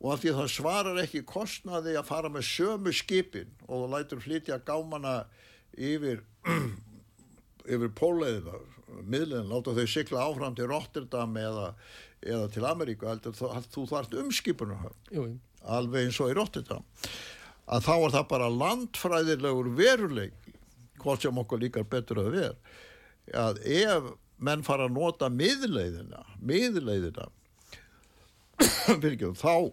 og af því að það svarar ekki kostnaði að fara með sömu skipin og þú lætur flytja gámana yfir yfir póleiðina miðlegin, láta þau sigla áfram til Rotterdam eða, eða til Ameríku heldur þú, þart umskipunum alveg eins og í Rotterdam. Að þá er það bara landfræðilegur veruleik hvort sem okkur líkar betur að vera að ef menn fara að nota miðleiðina miðleiðina. Fyrir, þá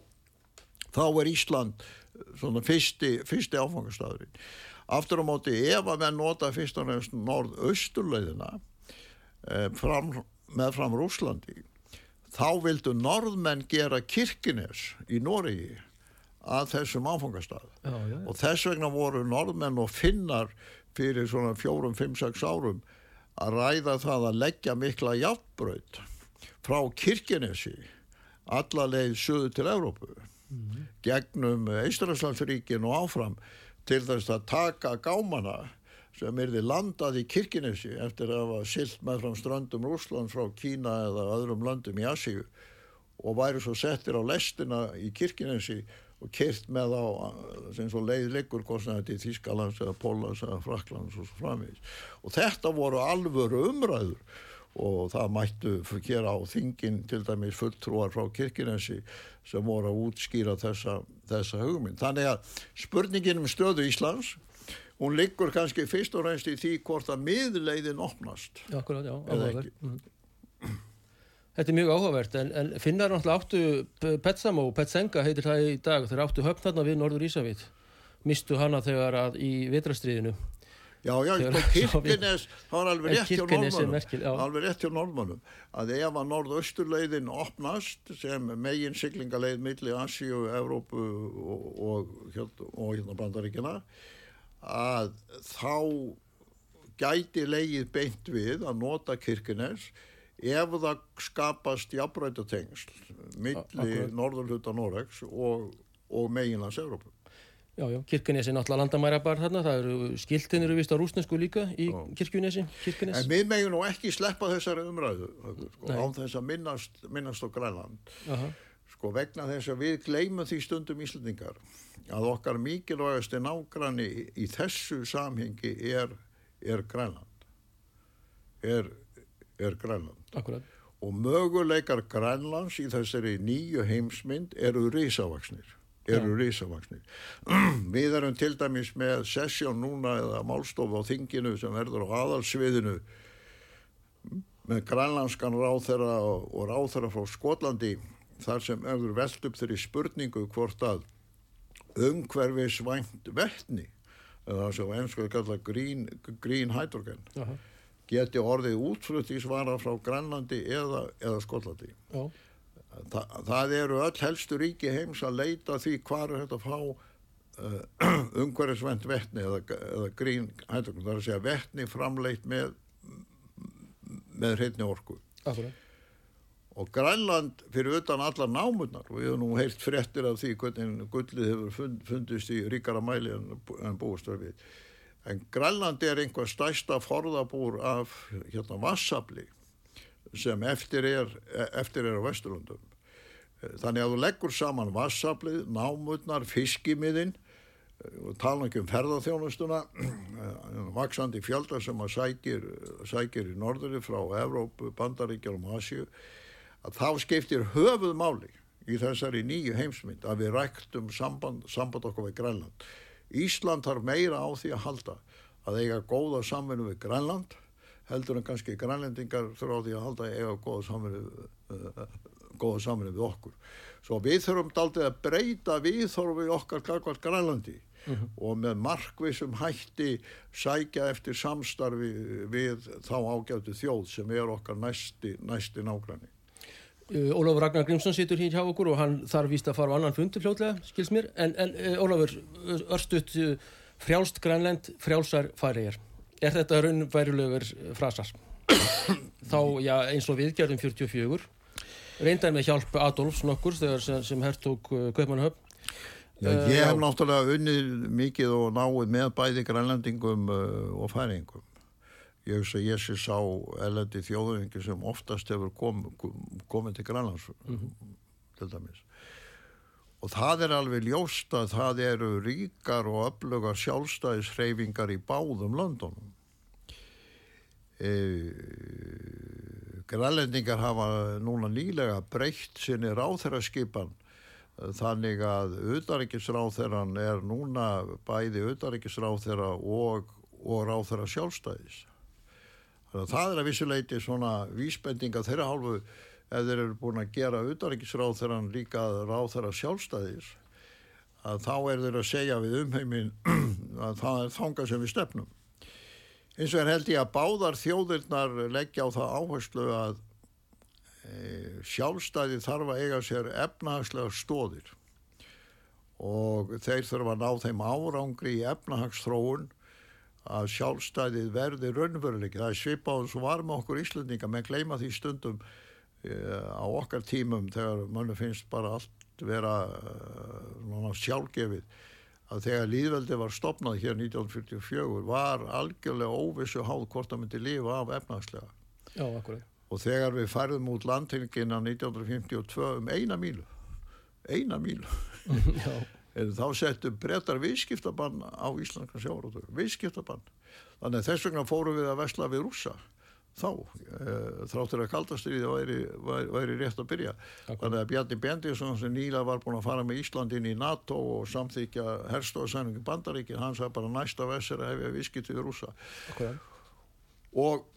þá er Ísland svona fyrsti, fyrsti áfangastæðurinn aftur á móti ef að menn nota fyrst og nefnst norð-austurleiðina eh, fram, með fram Rúslandi þá vildu norðmenn gera kirkines í Noregi að þessum áfangastæð og þess vegna voru norðmenn og finnar fyrir svona fjórum, fimm, sex árum að ræða það að leggja mikla játbröð frá Kirkenesi allarleið söðu til Evrópu mm gegnum Eistræslandsríkin og áfram til þess að taka gámana sem erði landað í Kirkenesi eftir að hafa silt með fram strandum Rúsland frá Kína eða öðrum landum í Asíu og væri svo settir á lestina í Kirkenesi og kert með á sem svo leið liggur kostnaði til Þískalands eða Pólans eða Fraklands og svo framvegis og þetta voru alvöru umræður og það mættu gera á þingin til dæmis fulltrúar frá kirkinensi sem voru að útskýra þessa, þessa hugmynd. Þannig að spurningin um stöðu Íslands hún liggur kannski fyrst og reynst í því hvort að miðleiðin opnast. Já, akkurat, já. Mm. Þetta er mjög áhugavert en, en finnar náttúrulega áttu Petsamo, Petsenga heitir það í dag þeir áttu höfn þarna við Norður Ísafið mistu hana þegar að í vitrastriðinu Já, já, sko Kirkenes það var alveg rétt hjá norðmannum alveg rétt hjá norðmannum að ef að norðausturleiðin opnast sem megin siglingaleið millir Asíu, Evrópu og, og, hérna, og hérna bandaríkina að þá gæti leið beint við að nota Kirkenes ef það skapast jafnrættatengsl milli norðurluta Noregs og, og meginlands Európa Já, já, Kirkunesi náttúrulega landamæra bara þarna, það eru skiltin eru vist á rúsnesku líka í Kirkunesi, Kirkunes. En við megin nú ekki sleppa þessari umræðu, sko, án þess að minnast, minnast á Grænland, Aha. sko vegna þess að við gleymum því stundum íslendingar að okkar mikilvægast er nágranni í þessu samhengi er, er Grænland, er, er Grænland. Akkurat. Og möguleikar Grænlands í þessari nýju heimsmynd eru risavaksnir. Eru ja. risavaksnir. Við erum til dæmis með sessjón núna eða málstof á þinginu sem verður á aðalsviðinu með grænlandskan ráþera og ráþera frá Skotlandi þar sem auður veld upp þeirri spurningu hvort að umhverfisvænt vettni eða sem einskuðu kalla green hydrogen uh -huh. Geti orðið útfluttísvara frá Grænlandi eða, eða Skotlandi. Uh. Þa, það eru öll helstu ríki heims að leita því hvað er þetta að fá uh, umhverfisvænt vettni eða, eða green hydrogen það er að segja vettni framleitt með með hreitni orku. Akkurat. Og Grænland fyrir utan allar námunnar við hefum nú heilt frettir af því hvernig gullið hefur fund, fundist í ríkara mæli en, en búistar við en Grænland er einhver stæsta forðabúr af hérna vassabli sem eftir er, eftir er á Vesturlundum þannig að þú leggur saman vassablið, námunnar, fiskimiðinn og tala ekki um ferðarþjónustuna vaksandi fjölda sem að sækir, sækir í norðuri frá Evrópu, Bandaríkjum og Asju að þá skiptir höfuð máli í þessari nýju heimsmynd að við ræktum samband, samband okkur við Grænland. Ísland þarf meira á því að halda að eiga góða samvinnu við Grænland heldur en kannski grænlendingar þurfa á því að halda að eiga góða samvinnu, uh, góða samvinnu við okkur. Svo við þurfum daldið að breyta við þurfum við okkar kakvart Grænlandi uh mhm. -huh. og með markvisum hætti sækja eftir samstarfi við þá ágæftu þjóð sem er okkar næsti, næsti nágræni. Uh, Ólafur Ragnar Grímsson situr hér hjá okkur og hann þarf víst að fara á annan fundi fljóðlega, skils mér, en, en uh, Ólafur, örstuðt uh, frjálst grænlend, frjálsar færiðir. Er þetta raunværulegur frasar? Þá, já, eins og við gerðum 44, reyndar með hjálp Adolfs nokkur sem, sem hertog Kaupmannhöfn. Já, ég hef náttúrulega unnið mikið og náið með bæði grænlendingum og færingum ég hugsa ég sé sá elendi þjóðuringi sem oftast hefur kom, komið til Grænlands mm -hmm. til dæmis. Og það er alveg ljóst að það eru ríkar og öflugar sjálfstæðishreyfingar í báðum löndunum. E, Grænlendingar hafa núna nýlega breytt sinni ráþæraskipan þannig að auðaríkisráþæran er núna bæði auðaríkisráþæra og, og ráþæra sjálfstæðis það er að vissuleiti svona vísbendinga þeirra hálfu ef þeir eru búin að gera utanriksráð þeirra líka ráð þeirra sjálfstæðis að þá er þeir að segja við umheimin að það er þanga sem við stefnum. Eins og er held ég að báðar þjóðirnar leggja á það áherslu að e, sjálfstæði þarf að eiga sér efnahagslega stóðir og þeir þurfa að ná þeim árangri í efnahagsþróun að sjálfstæðið verði raunveruleik það er svipað svo var með okkur Íslandinga menn gleyma því stundum uh, á okkar tímum þegar mannu finnst bara allt vera uh, sjálfgefið að þegar líðveldi var stopnað hér 1944 var algjörlega óvissu háð hvort það myndi lifa af efnagslega Já, og þegar við færðum út landtingina 1952 um eina mílu eina mílu þá settu brettar viðskiptabann á Íslandska sjárótur, viðskiptabann þannig að þess vegna fórum við að vesla við rúsa þá, e, þráttur að kaldastriði væri, væri, væri rétt að byrja okay. þannig að Bjarni Bendisson sem nýla var búin að fara með Íslandin í NATO og samþykja herstofasæningu bandaríkin, hann sagði bara næsta vesser að hefja viðskipti við rúsa okay. og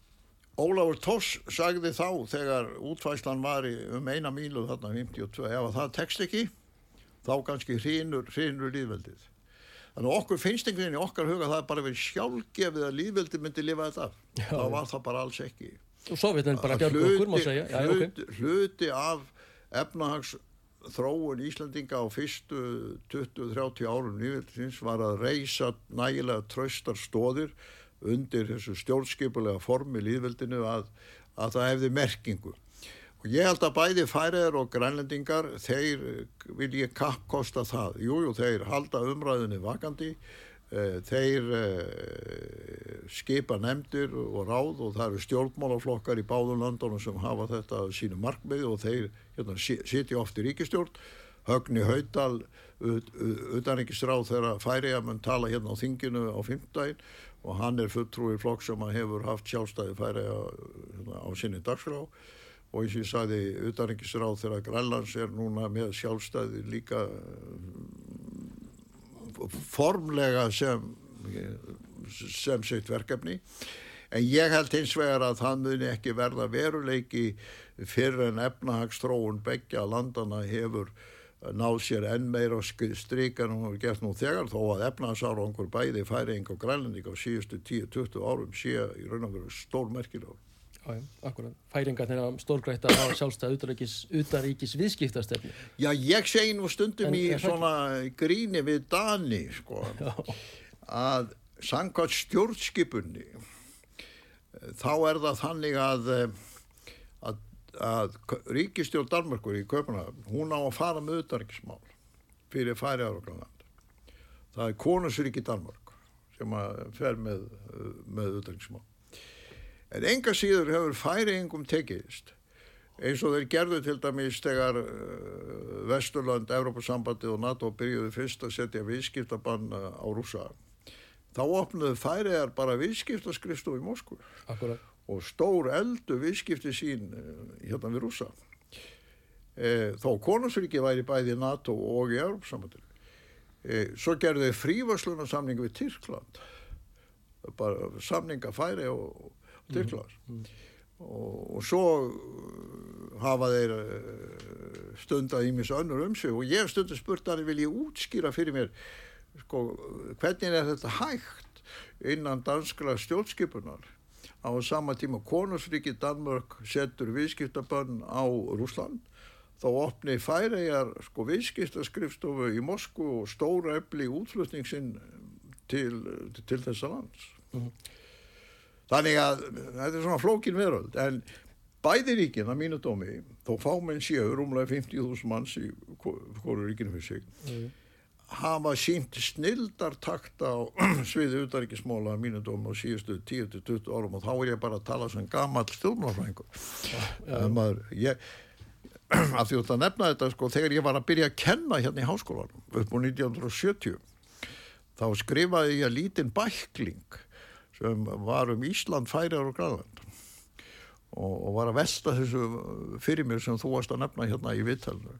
Ólafur Toss sagði þá þegar útfæslan var um eina mílu þarna 52, ef það tekst ekki þá kannski hrínur, hrínur líðveldið. Þannig okkur finnst einhvern veginn í okkar huga það bara verið sjálfgefið að líðveldið myndi lifa þetta. Já, þá var það bara alls ekki. Og Sovjetin bara gerði okkur, má segja. Já, hluti, okay. hluti af efnahags þróun Íslandinga á fyrstu 20-30 árum nývöldins var að reysa nægilega tröstar stóðir undir þessu stjórnskipulega formi líðveldinu að, að það hefði merkingu. Og ég held að bæði færiðar og grænlendingar, þeir vil ég kappkosta það. Jújú, jú, þeir halda umræðinni vakandi, eh, þeir eh, skipa nefndir og ráð og það eru stjórnmálaflokkar í báðum landunum sem hafa þetta sínu markmið og þeir hérna, sitja oft í ríkistjórn. Högni Haudal, utanrikkisráð þegar færiðar mun tala hérna á þinginu á fymtdægin og hann er fulltrúi flokk sem hefur haft sjálfstæði færiðar hérna, á sinni dagsgráð og eins og ég sagði utanrikkisráð þegar Grænlands er núna með sjálfstæði líka formlega sem sem sitt verkefni En ég held hins vegar að það muni ekki verða veruleiki fyrir en efnahagstróun begja landana hefur náð sér enn meira stryk en hún hefur gert nú þegar þó að efnahagsárangur bæði færing og grænlending á síðustu 10-20 árum sé í raun og veru stórmerkilegur. Já, já, akkurat. Færingarnir á stórgrætt að hafa sjálfstæð utaríkis, utaríkis viðskiptastefni. Já, ég segi nú stundum En í svona gríni við Dani, sko, Já, að sangkvæmt stjórnskipunni þá er það þannig að, eh, að, að ríkistjórn Danmarkur í Köpunhafn, hún á að fara með utanriksmál fyrir færiðar og Grænland. Það er konusríki Danmark sem að fer með, með utanriksmál. En enga síður hefur færiðingum tekiðist eins og þeir gerðu til dæmis þegar uh, Vesturland, Evrópasambandi og NATO byrjuðu fyrst að setja viðskiptabann uh, á rúsa. Þá opnuðu færiðar bara viðskiptaskrifstof í Moskvu og stór eldu viðskipti sín uh, hérna við rúsa. E, þó konungsríki væri bæði í NATO og í Evrópasambandinu. E, svo gerðu þeir frívarslunarsamning við Tyrkland. Bara samninga færi og, og Tyrkland og, og svo uh, hafa þeir uh, stundað ímis önnur um sig. Og ég hef stundu spurt að vil ég útskýra fyrir mér sko, hvernig er þetta hægt innan danskra stjórnskipunar? Á sama tíma konusríki Danmörk setur viðskiptabönn á Rúsland þá opni færegar sko viðskiptaskrifstofu í Moskvu og stóra efli útflutningsinn til, til þessa lands Þannig að þetta er svona flókin veröld en bæði ríkin að mínu dómi þó fámenn séu rúmlega 50.000 manns í hverju ríkinu fyrir sig Mm. hafa sínt snildartakt á sviði utaríkismála að mínu dómi á síðustu 10-20 árum. Og þá er ég bara að tala sem gammal stjórnarfrængur maður ég af því að nefna þetta sko þegar ég var að byrja að kenna hérna í háskólanum upp á 1970 þá skrifaði ég lítinn bækling sem var um Ísland, Færiðar og Grænland. Og, og var að velta þessu fyrir mér sem þú varst að nefna hérna í vittalinu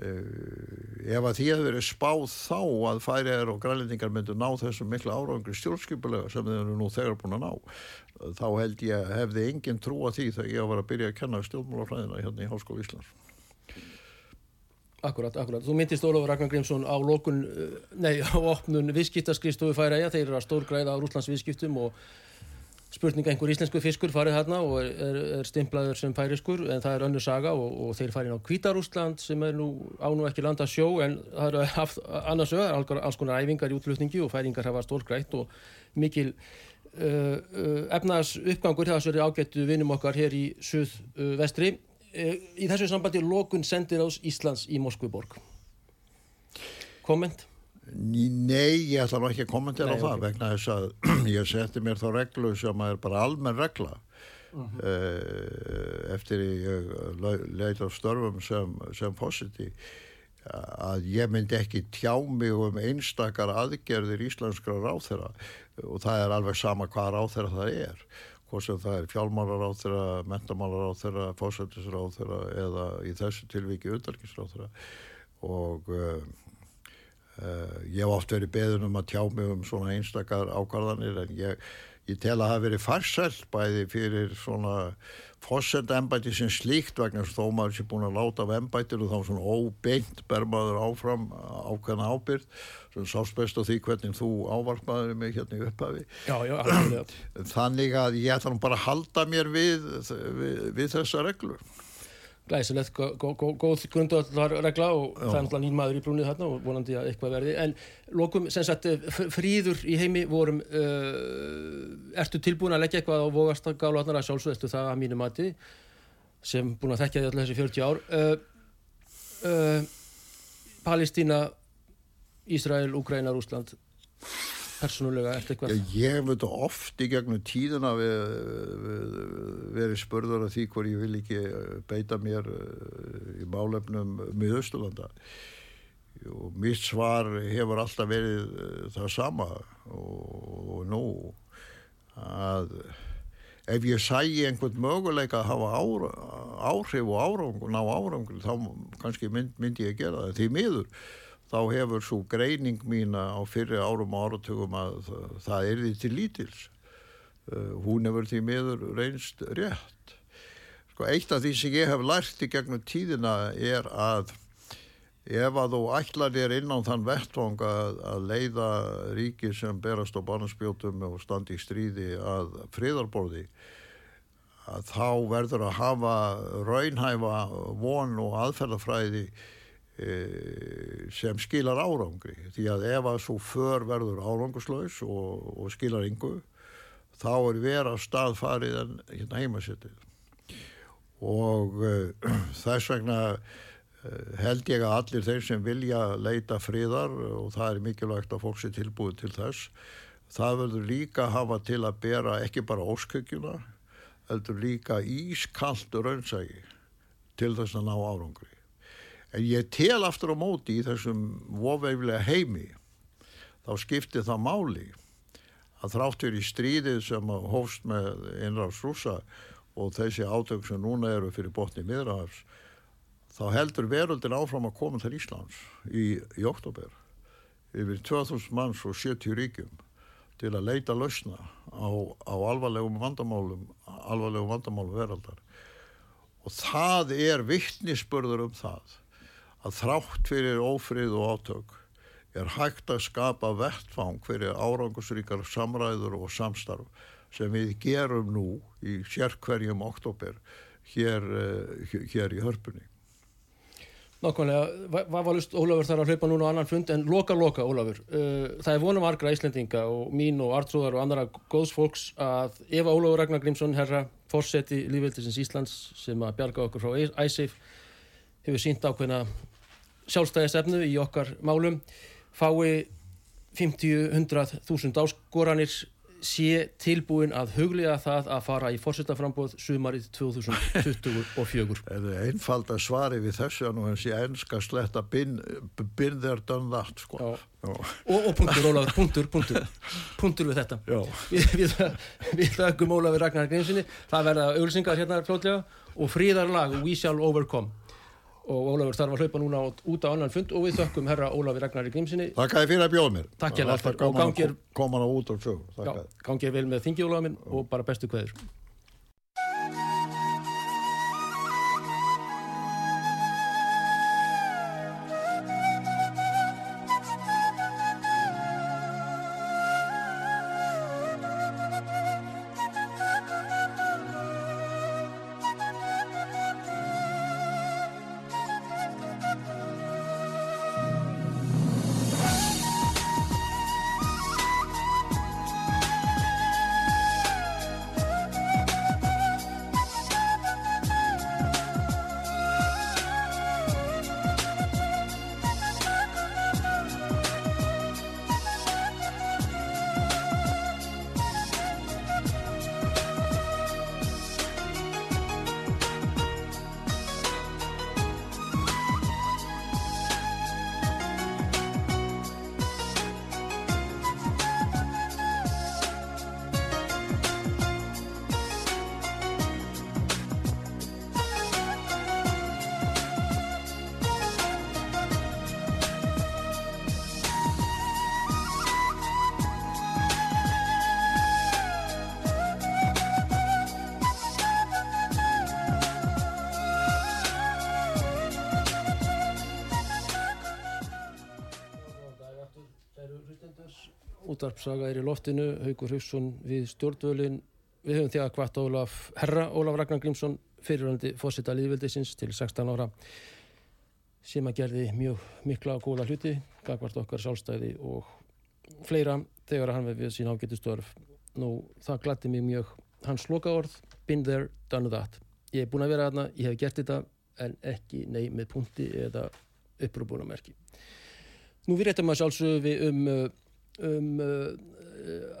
Uh, ef að því hefði verið spáð þá að færiðar og grænlendingar myndu ná þessum mikla árangri stjórnskipulega sem þeir eru nú þegar búin að ná þá held ég hefði engin trú að því þegar ég var að byrja að kenna stjórnmálafræðina hérna í Háskóla Íslands Akkurat, akkurat. Þú myndist Ólafur Ragnar Grímsson á lokun, uh, nei, á opnun viðskiptaskristofu færæja, þeir eru að stórgræða á Rúslands viðskiptum og spurning einhver íslensku fiskur farið hérna og er, er, er stimplaður sem færiskur en það er önnur saga og, og þeir farið á Kvítarúsland sem er nú á nú ekki landa sjó en það eru haft annars öðar alls, konar æfingar í útlutningi og færingar hafa stórgrætt og mikil uh, uh, efnaðs uppgangur þessari ágættu vinnum okkar hér í suð uh, vestri í þessu sambandi lokun sendir ás Íslands í Moskvuborg. Komment? Nei, ég ætla ekki að kommentera Nei, á það ok. vegna þess að ég setti mér þá reglu sem er bara almenn regla. Mhm. uh, eftir ég leit á störfum sem, sem fósiti að ég myndi ekki tjá mig um einstakar aðgerðir íslenskra ráþera og það er alveg sama hvað ráþera það er hvort sem það er fjálmálaráþera, mentamálaráþera, fósættisráþera eða í þessu tilviki utarkisráþera og uh, Uh, ég hef oft verið beðun um að tjá mig um svona einstakar ákvarðanir en ég, ég tel að það hafi verið farsælt bæði fyrir svona fósenda embæti sem slíkt vegna þó maður sé búin að láta af embætinu þá svona óbeint ber maður áfram ákveðna ábyrð sem sást best á því hvernig þú ávarpaður mig hérna í upphafi. Já, já, þannig að ég ætla nú bara að halda mér við, við, við þessa reglu glæsilegt, gó- gó- gó- góð grundvallar regla og það er náttúrulega nýr maður í brúnið þarna og vonandi að eitthvað verði. En lokum, sem sagt, eh, fríður í heimi vorum uh, ertu tilbúin að leggja eitthvað á vógast gála að sjálfsög, ertu það að mínu mati sem búin að þekkja því allir þessi 40 ár. Uh, uh, Palestína Ísrael, Úgræna, Rúsland persónulega, ertu eitthvað? Já, ég veit oft í gegnum tíðina verið spurður af því hvor ég vil ekki eh, beita mér eh, í málefnum miðausturlanda. Og mitt svar hefur alltaf verið eh, það sama og, og nú að ef ég sæi einhvern möguleika að hafa ára, áhrif og árangur, ná árangur þá kannski mynd, myndi ég gera það því miður þá hefur svo greining mína á fyrri árum og áratugum að það, er því til lítils uh, hún hefur því miður reynst rétt. Sko, eitt af því sem ég hef lært í gegnum tíðina er að ef að þú ætlar þér innan þann vettvang að, að leiða ríki sem berast á barnaspjótum og standi í stríði að friðarborði að þá verður að hafa raunhæfa von og aðferðafræði sem skilar árangri því að ef að svo för verður áranguslaus og, og skilar yngu þá er vera staðfarið en hérna heimasettið og e, þess vegna e, held ég að allir þeir sem vilja leita fríðar og það er mikilvægt að fólk sé tilbúið til þess það verður líka hafa til að bera ekki bara óskökjuna heldur líka ískallt raunsægi til þess að ná árangri. En ég tel aftur á móti í þessum voveiflega heimi, þá skipti það máli að þráttur í stríðið sem hófst með innráðs rúsa og þessi átök sem núna eru fyrir botni miðrahafs, þá heldur veröldin áfram að koma til Íslands í, í oktober yfir 2000 manns og 70 ríkjum til að leita lausna á, á alvarlegum vandamálum alvarlegum vandamálum veraldar. Og það er vittnisspörður um það að þrátt fyrir ófrið og átök er hægt að skapa vettfang fyrir árangusríkar samræður og samstarf sem við gerum nú í sérkverjum oktober hér, eh, hér í hörpunni. Nákvæmlega, hvað var lust Ólafur þar að hlaupa núna á annan fund en loka loka Ólafur uh, það er vonum argra Íslendinga og mín og Artrúðar og andara góðs fólks að ef Ólafur Ragnar Grímsson herra fórseti lífveldisins Íslands sem að bjarga okkur frá ISAF hefur sínt ákveðna sjálfstæðisefnu í okkar málum fái 50-100.000 áskoranir sé tilbúin að huglega það að fara í fórsetaframbóð sumarið 2024 Það er einfald að svari við þessu að nú hans ég ennska sletta done that sko. og, og punktur Ólafur, punktur, punktur. Punktur við þetta. Við, við, við þakkum Ólafur Ragnar Grímsinni það verða auðvilsingar hérna flótlega og fríðarlag We Shall Overcome og Ólafur þarf að hlaupa núna út á annan fund og við þökkum herra Ólafur Ragnar í Grímsinni Takk að þið fyrir að bjóða mér. Takk að og gangir á sög Gangir vel með þingi Ólafur og bara bestu hverður útarpsaga er í loftinu, Haugur Haugsson við stjórnvölin, við höfum því að hvart Ólaf Herra, Ólaf Ragnar Grímsson fyrirhandi fósita líðvildisins til 16 ára. Sem að gerði mjög mikla og góða hluti gagvart okkar sálstæði og fleira þegar hann við sín ágættustörf nú það glætti mig mjög. Hans loka orð, been there, done that. Ég hef búin að vera aðna, ég hef gert þetta en ekki nei með punkti eða upprúbúnamerki nú við réttum að sjálfsögðu um um uh,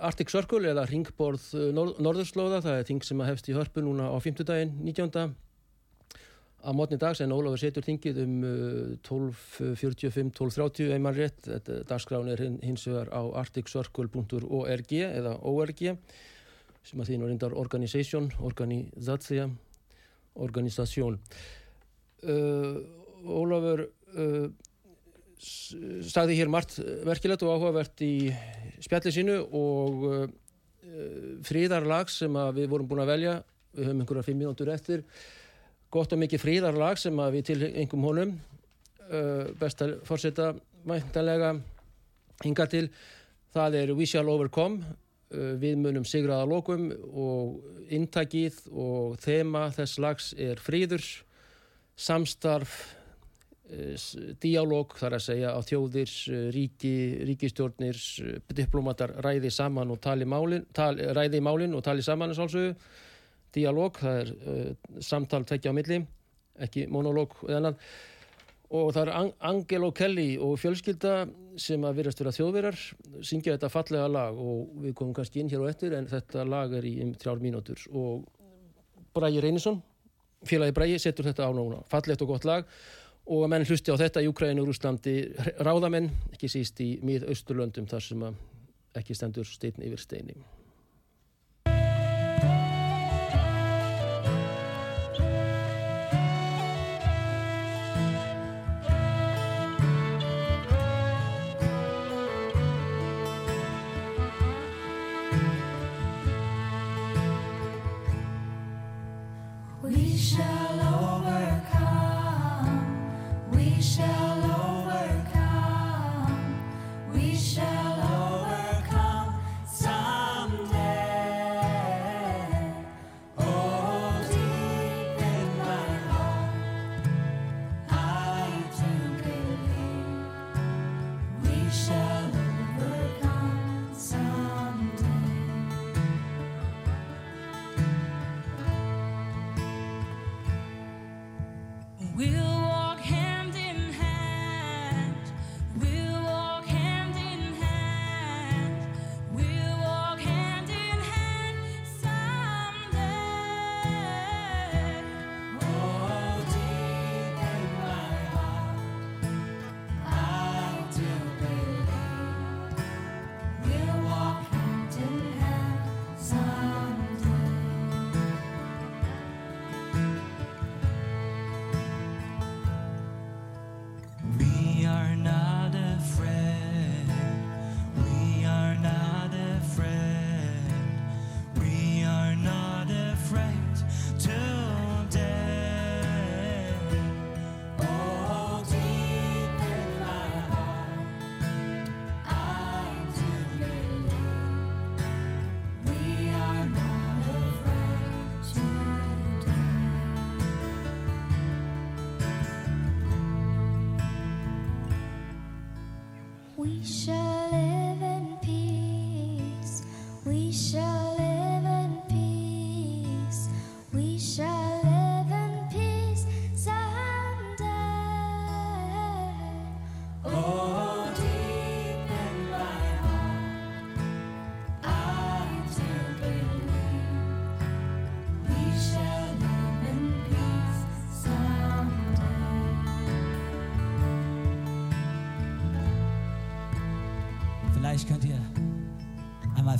Arctic Circle eða ringborð uh, norð, norðurslóða, það er þing sem að hefst í hörpu núna á 50 daginn, 19. að mótni dags en Ólafur setur þingið um uh, 12.45-12.30 einmann rétt, þetta dagskráin er hins vegar á arcticcircle.org eða org sem að því nú reyndar organisation, organisatia organisasjón uh, Ólafur uh, sagði hér margt verkilegt og áhugavert í spjalli sínu og uh, fríðarlag sem við vorum búin að velja við höfum einhverja fimm mínútur eftir gott og mikið fríðarlag sem við til einhverjum honum uh, best að fórseta mæntanlega hinga til. Það er We Shall Overcome uh, við munum sigraða lokum og intakið og þema þess lags er fríður samstarf dialóg þar að segja á þjóðir, ríki, ríkistjórnir, diplomatar ræði saman og tali málin, tali, ræði málin og tali saman eins og alls dialóg, það er uh, samtal tekja á milli, ekki monológ eða annan og það er Angelo Kelly og fjölskylda sem að virðast vera þjóðverar syngja þetta fallega lag og við komum kannski inn hér og eftir en þetta lag er í um þrjár mínútur. Og Bræði Reynisson félagi Bræði setur þetta á núna. Fallegt og gott lag og að menn hlusti á þetta í Ukraínu og Úslandi ráðamenn, ekki síst í mið-austurlöndum þar sem ekki stendur stein yfir steini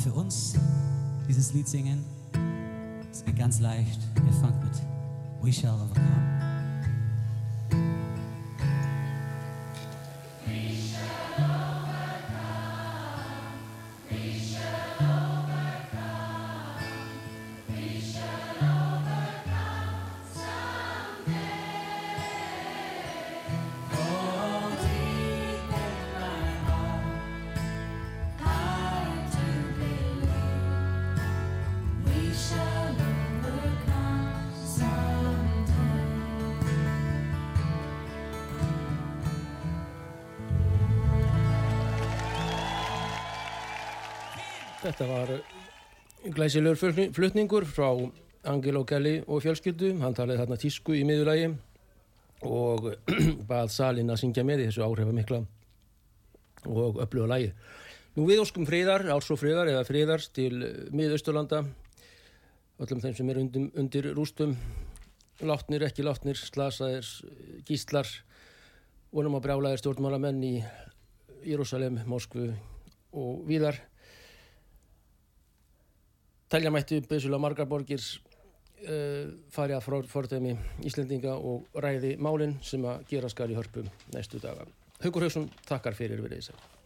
für uns dieses Lied singen. Es geht ganz leicht. Ihr fangt mit We Shall Overcome. Glæsilegur flutningur frá Angelo Kelly og fjölskyldu. Hann talaði þarna tísku í miðurlægi og bað salin að syngja með í þessu áhrifamikla og öfluga lægi. Nú við óskum friðar, árs og friðar eða friðars til miðausturlanda, öllum þeim sem er undir, undir rústum, látnir, ekki látnir, slasaðir, gíslar, vonum að brjálaðir stjórnmálamenn í Jérúsalem, Moskvu og víðar. Telja mættu besulega margar borgir uh, fari að fordæmi Íslendinga og ræði málinn sem að gera skar í hörpum næstu daga. Haugur Haugsson takkar fyrir við þessar.